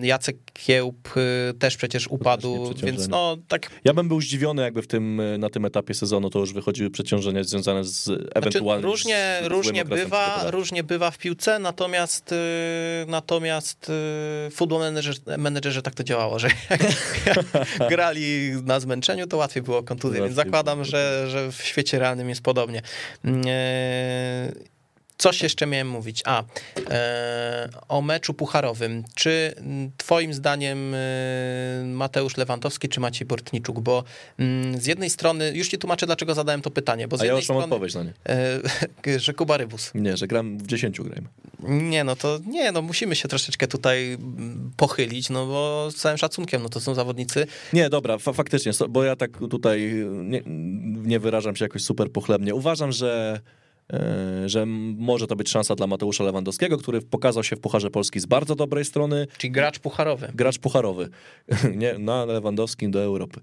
Jacek Kiełb też przecież upadł, więc no tak Ja bym był zdziwiony, jakby w tym, na tym etapie sezonu to już wychodziły przeciążenia związane z Znaczy, ewentualnym różnie, z, z różnie okresem bywa, różnie bywa w piłce, natomiast natomiast football manager, menedżerze tak to działało, że jak grali na zmęczeniu, to łatwiej było kontuzję, więc zakładam, że, że w świecie realnym jest podobnie. Coś jeszcze miałem mówić. A, e, o meczu pucharowym. Czy twoim zdaniem e, Mateusz Lewandowski czy Maciej Bortniczuk? Bo mm, z jednej strony, już ci tłumaczę, dlaczego zadałem to pytanie, bo z A ja jednej już mam odpowiedź na nie. e, że Kuba Rybus. Nie, że gram w 10 grajmy. Nie, no to nie, no musimy się troszeczkę tutaj pochylić, no bo z całym szacunkiem, no to są zawodnicy. Nie, dobra, fa faktycznie, bo ja tak tutaj nie, nie wyrażam się jakoś super pochlebnie. Uważam, że, że może to być szansa dla Mateusza Lewandowskiego, który pokazał się w Pucharze Polski z bardzo dobrej strony. Czyli gracz pucharowy. Gracz pucharowy, nie, na Lewandowskim do Europy.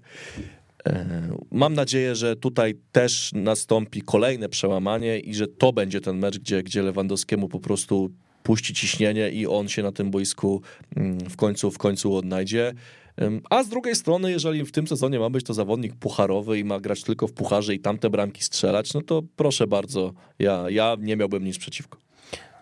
E, Mam nadzieję, że tutaj też nastąpi kolejne przełamanie i że to będzie ten mecz, gdzie, gdzie Lewandowskiemu po prostu puści ciśnienie i on się na tym boisku mm, w końcu, w końcu odnajdzie. A z drugiej strony, jeżeli w tym sezonie ma być to zawodnik pucharowy i ma grać tylko w pucharze i tamte bramki strzelać, no to proszę bardzo, ja, ja nie miałbym nic przeciwko.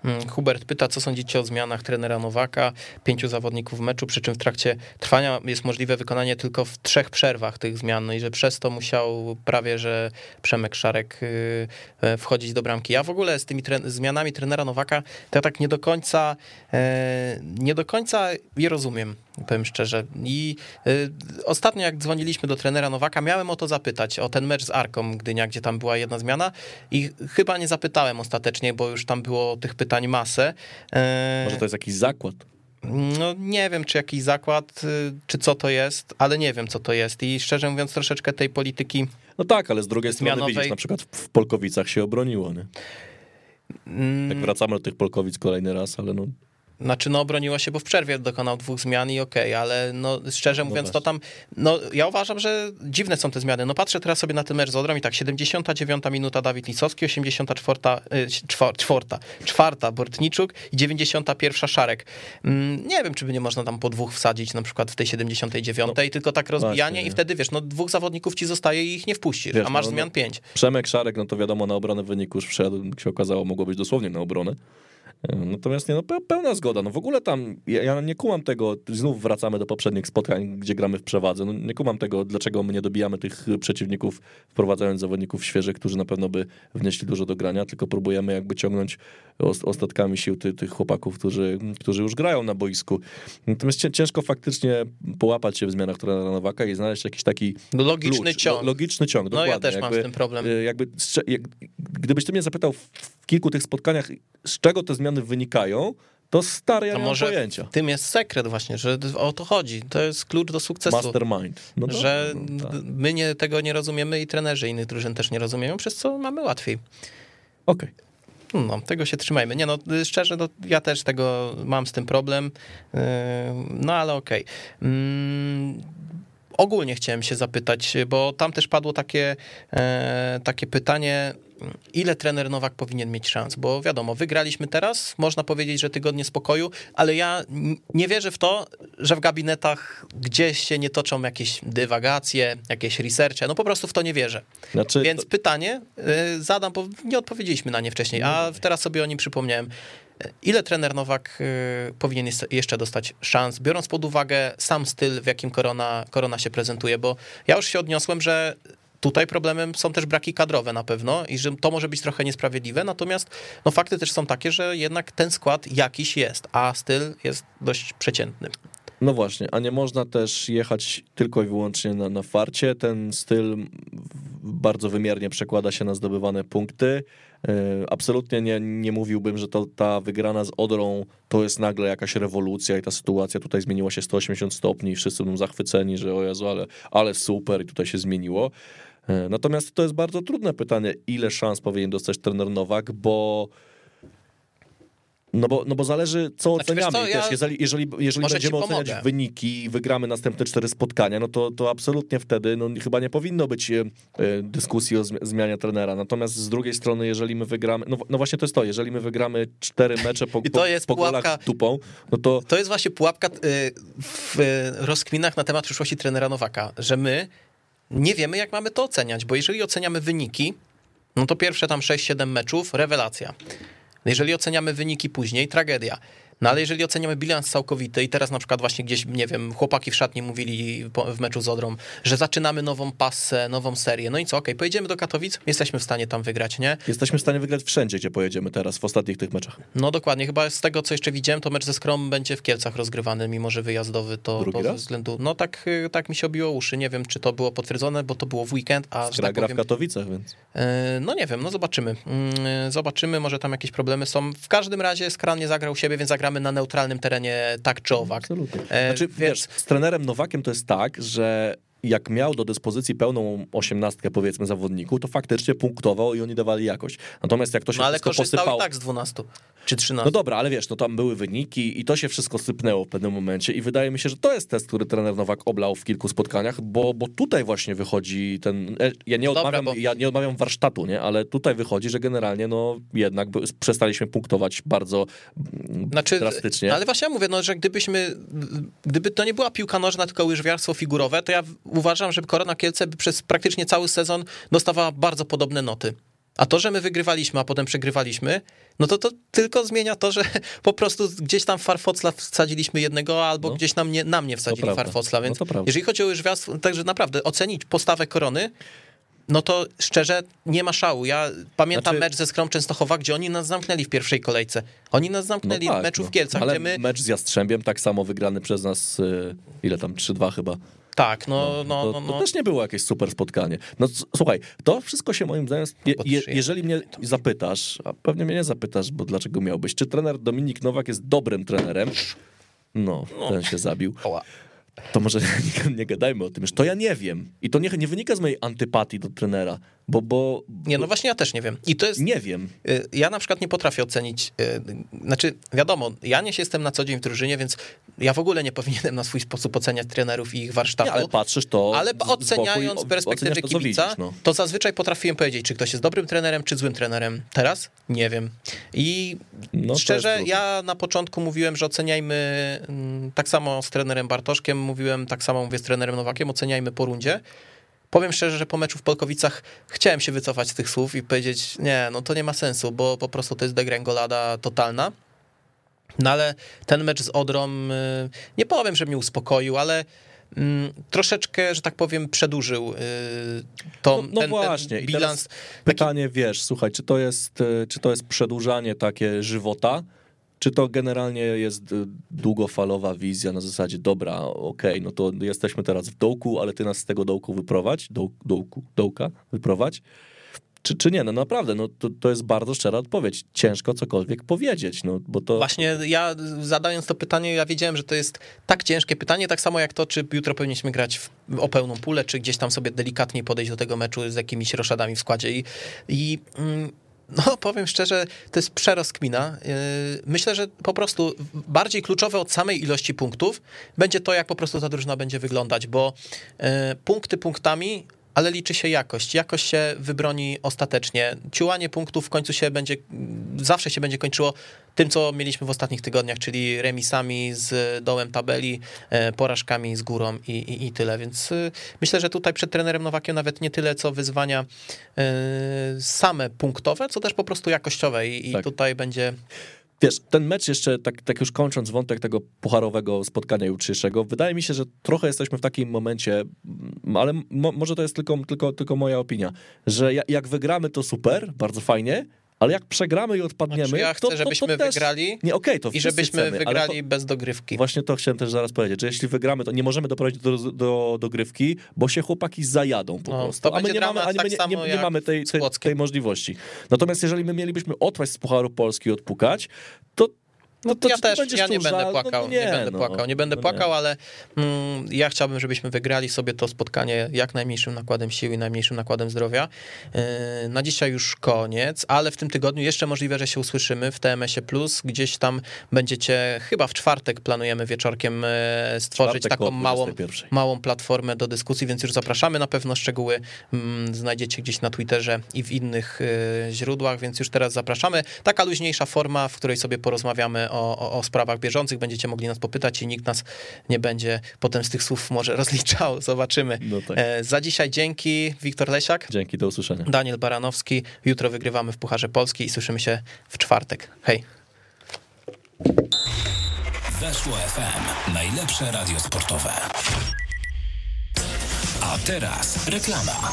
Mm, Hubert pyta, co sądzicie o zmianach trenera Nowaka, pięciu zawodników w meczu, przy czym w trakcie trwania jest możliwe wykonanie tylko w trzech przerwach tych zmian, no i że przez to musiał prawie, że Przemek Szarek y, e, wchodzić do bramki. Ja w ogóle z tymi tre- zmianami trenera Nowaka, to ja tak nie do końca, e, nie do końca je rozumiem, powiem szczerze. I y, ostatnio jak dzwoniliśmy do trenera Nowaka, miałem o to zapytać, o ten mecz z Arką Gdynia, gdzie tam była jedna zmiana i chyba nie zapytałem ostatecznie, bo już tam było tych pytań masę. E, Może to jest jakiś zakład? No nie wiem, czy jakiś zakład, y, czy co to jest, ale nie wiem, co to jest. I szczerze mówiąc, troszeczkę tej polityki. No tak, ale z drugiej strony Zmianowej- widzisz, na przykład w- Polkowicach się obroniło, nie? mm, Jak wracamy do tych Polkowic kolejny raz, ale no Znaczy, no obroniła się, bo w przerwie dokonał dwóch zmian i okej, ale no szczerze mówiąc, to właśnie. tam, no ja uważam, że dziwne są te zmiany. No patrzę teraz sobie na ten mecz z Odrą i tak, 79 minuta Dawid Lisowski, 84, y, czwor- czwarta, czwarta Bortniczuk i 91 Szarek. Mm, Nie wiem, czy by nie można tam po dwóch wsadzić, na przykład w tej 79, tylko tak rozbijanie No, właśnie, i wtedy, wiesz, no dwóch zawodników ci zostaje i ich nie wpuścisz, Wiesz, a masz no, zmian no. pięć. Przemek Szarek, no to wiadomo, na obronę w wyniku już wszedł, się okazało, mogło być dosłownie na obronę. Natomiast nie, no pe- pełna zgoda. No w ogóle tam, ja, ja nie kumam tego, znów wracamy do poprzednich spotkań, gdzie gramy w przewadze. No nie kumam tego, dlaczego my nie dobijamy tych przeciwników, wprowadzając zawodników świeżych, którzy na pewno by wnieśli dużo do grania, tylko próbujemy jakby ciągnąć os- ostatkami sił ty, tych chłopaków, którzy, którzy już grają na boisku. Natomiast cię- ciężko faktycznie połapać się w zmianach trenera Nowaka i znaleźć jakiś taki Logiczny klucz, ciąg. lo- Logiczny ciąg, No ja też mam z tym problem. y, Jakby, jak, gdybyś ty mnie zapytał w, kilku tych spotkaniach, z czego te zmiany wynikają, to stary, ja mam może pojęcia. tym jest sekret właśnie, że o to chodzi. To jest klucz do sukcesu. Mastermind. No że no, tak. my nie, tego nie rozumiemy i trenerzy innych drużyn też nie rozumieją, przez co mamy łatwiej. Okej. No, tego się trzymajmy. Nie no, szczerze, no, ja też tego mam z tym problem, yy, no ale okej. Mm, Ogólnie chciałem się zapytać, bo tam też padło takie, e, takie pytanie, ile trener Nowak powinien mieć szans? Bo wiadomo, wygraliśmy teraz, można powiedzieć, że tygodnie spokoju, ale ja nie wierzę w to, że w gabinetach gdzieś się nie toczą jakieś dywagacje, jakieś researche, no po prostu w to nie wierzę. Znaczy, Więc to, pytanie y, zadam, bo nie odpowiedzieliśmy na nie wcześniej, a teraz sobie o nim przypomniałem. Ile trener Nowak y, powinien jeszcze dostać szans, biorąc pod uwagę sam styl, w jakim korona, korona się prezentuje? Bo ja już się odniosłem, że tutaj problemem są też braki kadrowe na pewno i że to może być trochę niesprawiedliwe, natomiast no, fakty też są takie, że jednak ten skład jakiś jest, a styl jest dość przeciętny. no właśnie, a nie można też jechać tylko i wyłącznie na, na farcie. Ten styl bardzo wymiernie przekłada się na zdobywane punkty. E, Absolutnie nie, nie mówiłbym, że to, ta wygrana z Odrą to jest nagle jakaś rewolucja i ta sytuacja tutaj zmieniła się 180 stopni i wszyscy będą zachwyceni, że o Jezu, ale, ale super i tutaj się zmieniło. E, Natomiast to jest bardzo trudne pytanie, ile szans powinien dostać trener Nowak, bo No bo, no bo zależy, co Znaczy, oceniamy. co, I też ja jeżeli, jeżeli, jeżeli może będziemy oceniać pomogę. wyniki i wygramy następne cztery spotkania, no to, to absolutnie wtedy no, chyba nie powinno być e, e, dyskusji o zmi- zmianie trenera. Natomiast z drugiej strony, jeżeli my wygramy, no, no właśnie to jest to, jeżeli my wygramy cztery mecze po, I to po, jest po pułapka. golach tupą, no to To jest właśnie pułapka w rozkminach na temat przyszłości trenera Nowaka, że my nie wiemy, jak mamy to oceniać, bo jeżeli oceniamy wyniki, no to pierwsze tam 6-7 meczów, rewelacja. Jeżeli oceniamy wyniki później, tragedia. No ale jeżeli oceniamy bilans całkowity i teraz na przykład właśnie gdzieś, nie wiem, chłopaki w szatni mówili po- w meczu z Odrą, że zaczynamy nową pasę, nową serię, no i co, okej, pojedziemy do Katowic, jesteśmy w stanie tam wygrać, nie? jesteśmy w stanie wygrać wszędzie, gdzie pojedziemy teraz, w ostatnich tych meczach. No dokładnie, chyba z tego, co jeszcze widziałem, to mecz ze Skrom będzie w Kielcach rozgrywany, mimo że wyjazdowy to, Drugi to ze raz? względu... No tak, y, tak mi się obiło uszy, nie wiem, czy to było potwierdzone, bo to było w weekend, a Gra, tak gra w powiem, Katowicach, więc e, no nie wiem, no zobaczymy. Mm, Zobaczymy, może tam jakieś problemy są. W każdym razie Skran nie zagrał siebie, więc zagramy na neutralnym terenie tak czy owak. absolutnie. E, Znaczy, więc- wiesz, z trenerem Nowakiem to jest tak, że jak miał do dyspozycji pełną osiemnastkę, powiedzmy, zawodników, to faktycznie punktował i oni dawali jakość. Natomiast jak to się No ale wszystko korzystał posypało... i tak z 12 czy 13. No dobra, ale wiesz, no tam były wyniki i to się wszystko sypnęło w pewnym momencie i wydaje mi się, że to jest test, który trener Nowak oblał w kilku spotkaniach, bo, bo tutaj właśnie wychodzi ten... e, Ja nie, Dobra, odmawiam, bo- ja nie odmawiam warsztatu, nie? Ale tutaj wychodzi, że generalnie no jednak przestaliśmy punktować bardzo mm, Znaczy, drastycznie. Ale właśnie ja mówię, no, że gdybyśmy, gdyby to nie była piłka nożna, tylko łyżwiarstwo figurowe, to ja uważam, że Korona Kielce by przez praktycznie cały sezon dostawała bardzo podobne noty. A to, że my wygrywaliśmy, a potem przegrywaliśmy, no to to tylko zmienia to, że po prostu gdzieś tam farfocla wsadziliśmy jednego, albo No. gdzieś nam nie, na mnie wsadzili farfocla, więc No jeżeli chodzi o łyżwiarstwo, także naprawdę ocenić postawę Korony, no to szczerze nie ma szału. Ja pamiętam Znaczy- mecz ze Skrą Częstochowa, gdzie oni nas zamknęli w pierwszej kolejce. Oni nas zamknęli w meczu w Kielcach, No ale my... mecz z Jastrzębiem tak samo wygrany przez nas, y, ile tam, 3-2 chyba. Tak, no, no, to, no, to no. też nie było jakieś super spotkanie. No słuchaj, to wszystko się moim zdaniem, je, je, jeżeli mnie zapytasz, a pewnie mnie nie zapytasz, bo dlaczego miałbyś, czy trener Dominik Nowak jest dobrym trenerem? No, ten się zabił. To może nie, nie gadajmy o tym już. To ja nie wiem. I to nie, nie wynika z mojej antypatii do trenera, bo, bo Nie, no właśnie ja też nie wiem. I to jest... nie wiem. y, Ja na przykład nie potrafię ocenić, y, znaczy wiadomo, ja nie jestem na co dzień w drużynie, więc ja w ogóle nie powinienem na swój sposób oceniać trenerów i ich warsztatu. Nie, ale patrzysz to Ale oceniając z perspektywy to, kibica, widzisz, no. to zazwyczaj potrafiłem powiedzieć, czy ktoś jest dobrym trenerem, czy złym trenerem. Teraz nie wiem. I No, szczerze, ja na początku mówiłem, że oceniajmy mm, tak samo z trenerem Bartoszkiem, mówiłem tak samo mówię z trenerem Nowakiem, oceniajmy po rundzie. Powiem szczerze, że po meczu w Polkowicach chciałem się wycofać z tych słów i powiedzieć, nie, no to nie ma sensu, bo po prostu to jest degrengolada totalna. No ale ten mecz z Odrą, y, nie powiem, że mnie uspokoił, ale mm, troszeczkę, że tak powiem, przedłużył y, to, No, no ten, właśnie. ten I bilans. pytanie, wiesz, słuchaj, czy to jest, e, czy to jest przedłużanie takie żywota, czy to generalnie jest e, długofalowa wizja na zasadzie, dobra, okej, no to jesteśmy teraz w dołku, ale ty nas z tego dołku wyprowadź, doł, dołku, dołka wyprowadź. Czy, czy nie? No naprawdę, no to, to jest bardzo szczera odpowiedź. Ciężko cokolwiek powiedzieć, no bo to... Właśnie ja zadając to pytanie, ja wiedziałem, że to jest tak ciężkie pytanie, tak samo jak to, czy jutro powinniśmy grać w, o pełną pulę, czy gdzieś tam sobie delikatniej podejść do tego meczu z jakimiś roszadami w składzie. I, i mm, no, powiem szczerze, to jest przerozkmina. Yy, Myślę, że po prostu bardziej kluczowe od samej ilości punktów będzie to, jak po prostu ta drużyna będzie wyglądać, bo yy, punkty punktami, ale liczy się jakość. Jakość się wybroni ostatecznie. Ciułanie punktów w końcu się będzie, zawsze się będzie kończyło tym, co mieliśmy w ostatnich tygodniach, czyli remisami z dołem tabeli, e, porażkami z górą i, i, i tyle. Więc y, myślę, że tutaj przed trenerem Nowakiem nawet nie tyle co wyzwania y, same punktowe, co też po prostu jakościowe i, i Tak. tutaj będzie Wiesz, ten mecz jeszcze, tak, tak już kończąc wątek tego pucharowego spotkania jutrzejszego, wydaje mi się, że trochę jesteśmy w takim momencie, mm, ale mo, może to jest tylko, tylko, tylko moja opinia, że ja, jak wygramy to super, bardzo fajnie, ale jak przegramy i odpadniemy, Znaczy ja chcę, to, to, żebyśmy to też... wygrali Nie, okej, to i żebyśmy chcemy, wygrali to- bez dogrywki. Właśnie to chciałem też zaraz powiedzieć, że jeśli wygramy, to nie możemy doprowadzić do, do, do grywki, bo się chłopaki zajadą po No, prostu. a my nie mamy, a my tak nie, nie, nie mamy tej, tej, tej możliwości. Natomiast jeżeli my mielibyśmy odpaść z Pucharu Polski i odpukać, to No to ja też, ja nie będę? No płakał, to nie, nie, będę no. płakał, nie będę No nie. płakał, ale mm, ja chciałbym, żebyśmy wygrali sobie to spotkanie jak najmniejszym nakładem sił i najmniejszym nakładem zdrowia. Yy, Na dzisiaj już koniec, ale w tym tygodniu jeszcze możliwe, że się usłyszymy w TMS-ie Plus, gdzieś tam będziecie, chyba w czwartek planujemy wieczorkiem e, stworzyć Czwartek taką małą, 21. małą platformę do dyskusji, więc już zapraszamy. Na pewno szczegóły mm, znajdziecie gdzieś na Twitterze i w innych y, źródłach, więc już teraz zapraszamy. Taka luźniejsza forma, w której sobie porozmawiamy o, o, o sprawach bieżących. Będziecie mogli nas popytać i nikt nas nie będzie potem z tych słów może rozliczał. Zobaczymy. No tak. E, za dzisiaj dzięki. Wiktor Lesiak, Dzięki, do usłyszenia. Daniel Baranowski. Jutro wygrywamy w Pucharze Polski i słyszymy się w czwartek. Hej. Weszło FM. Najlepsze radio sportowe. A teraz reklama.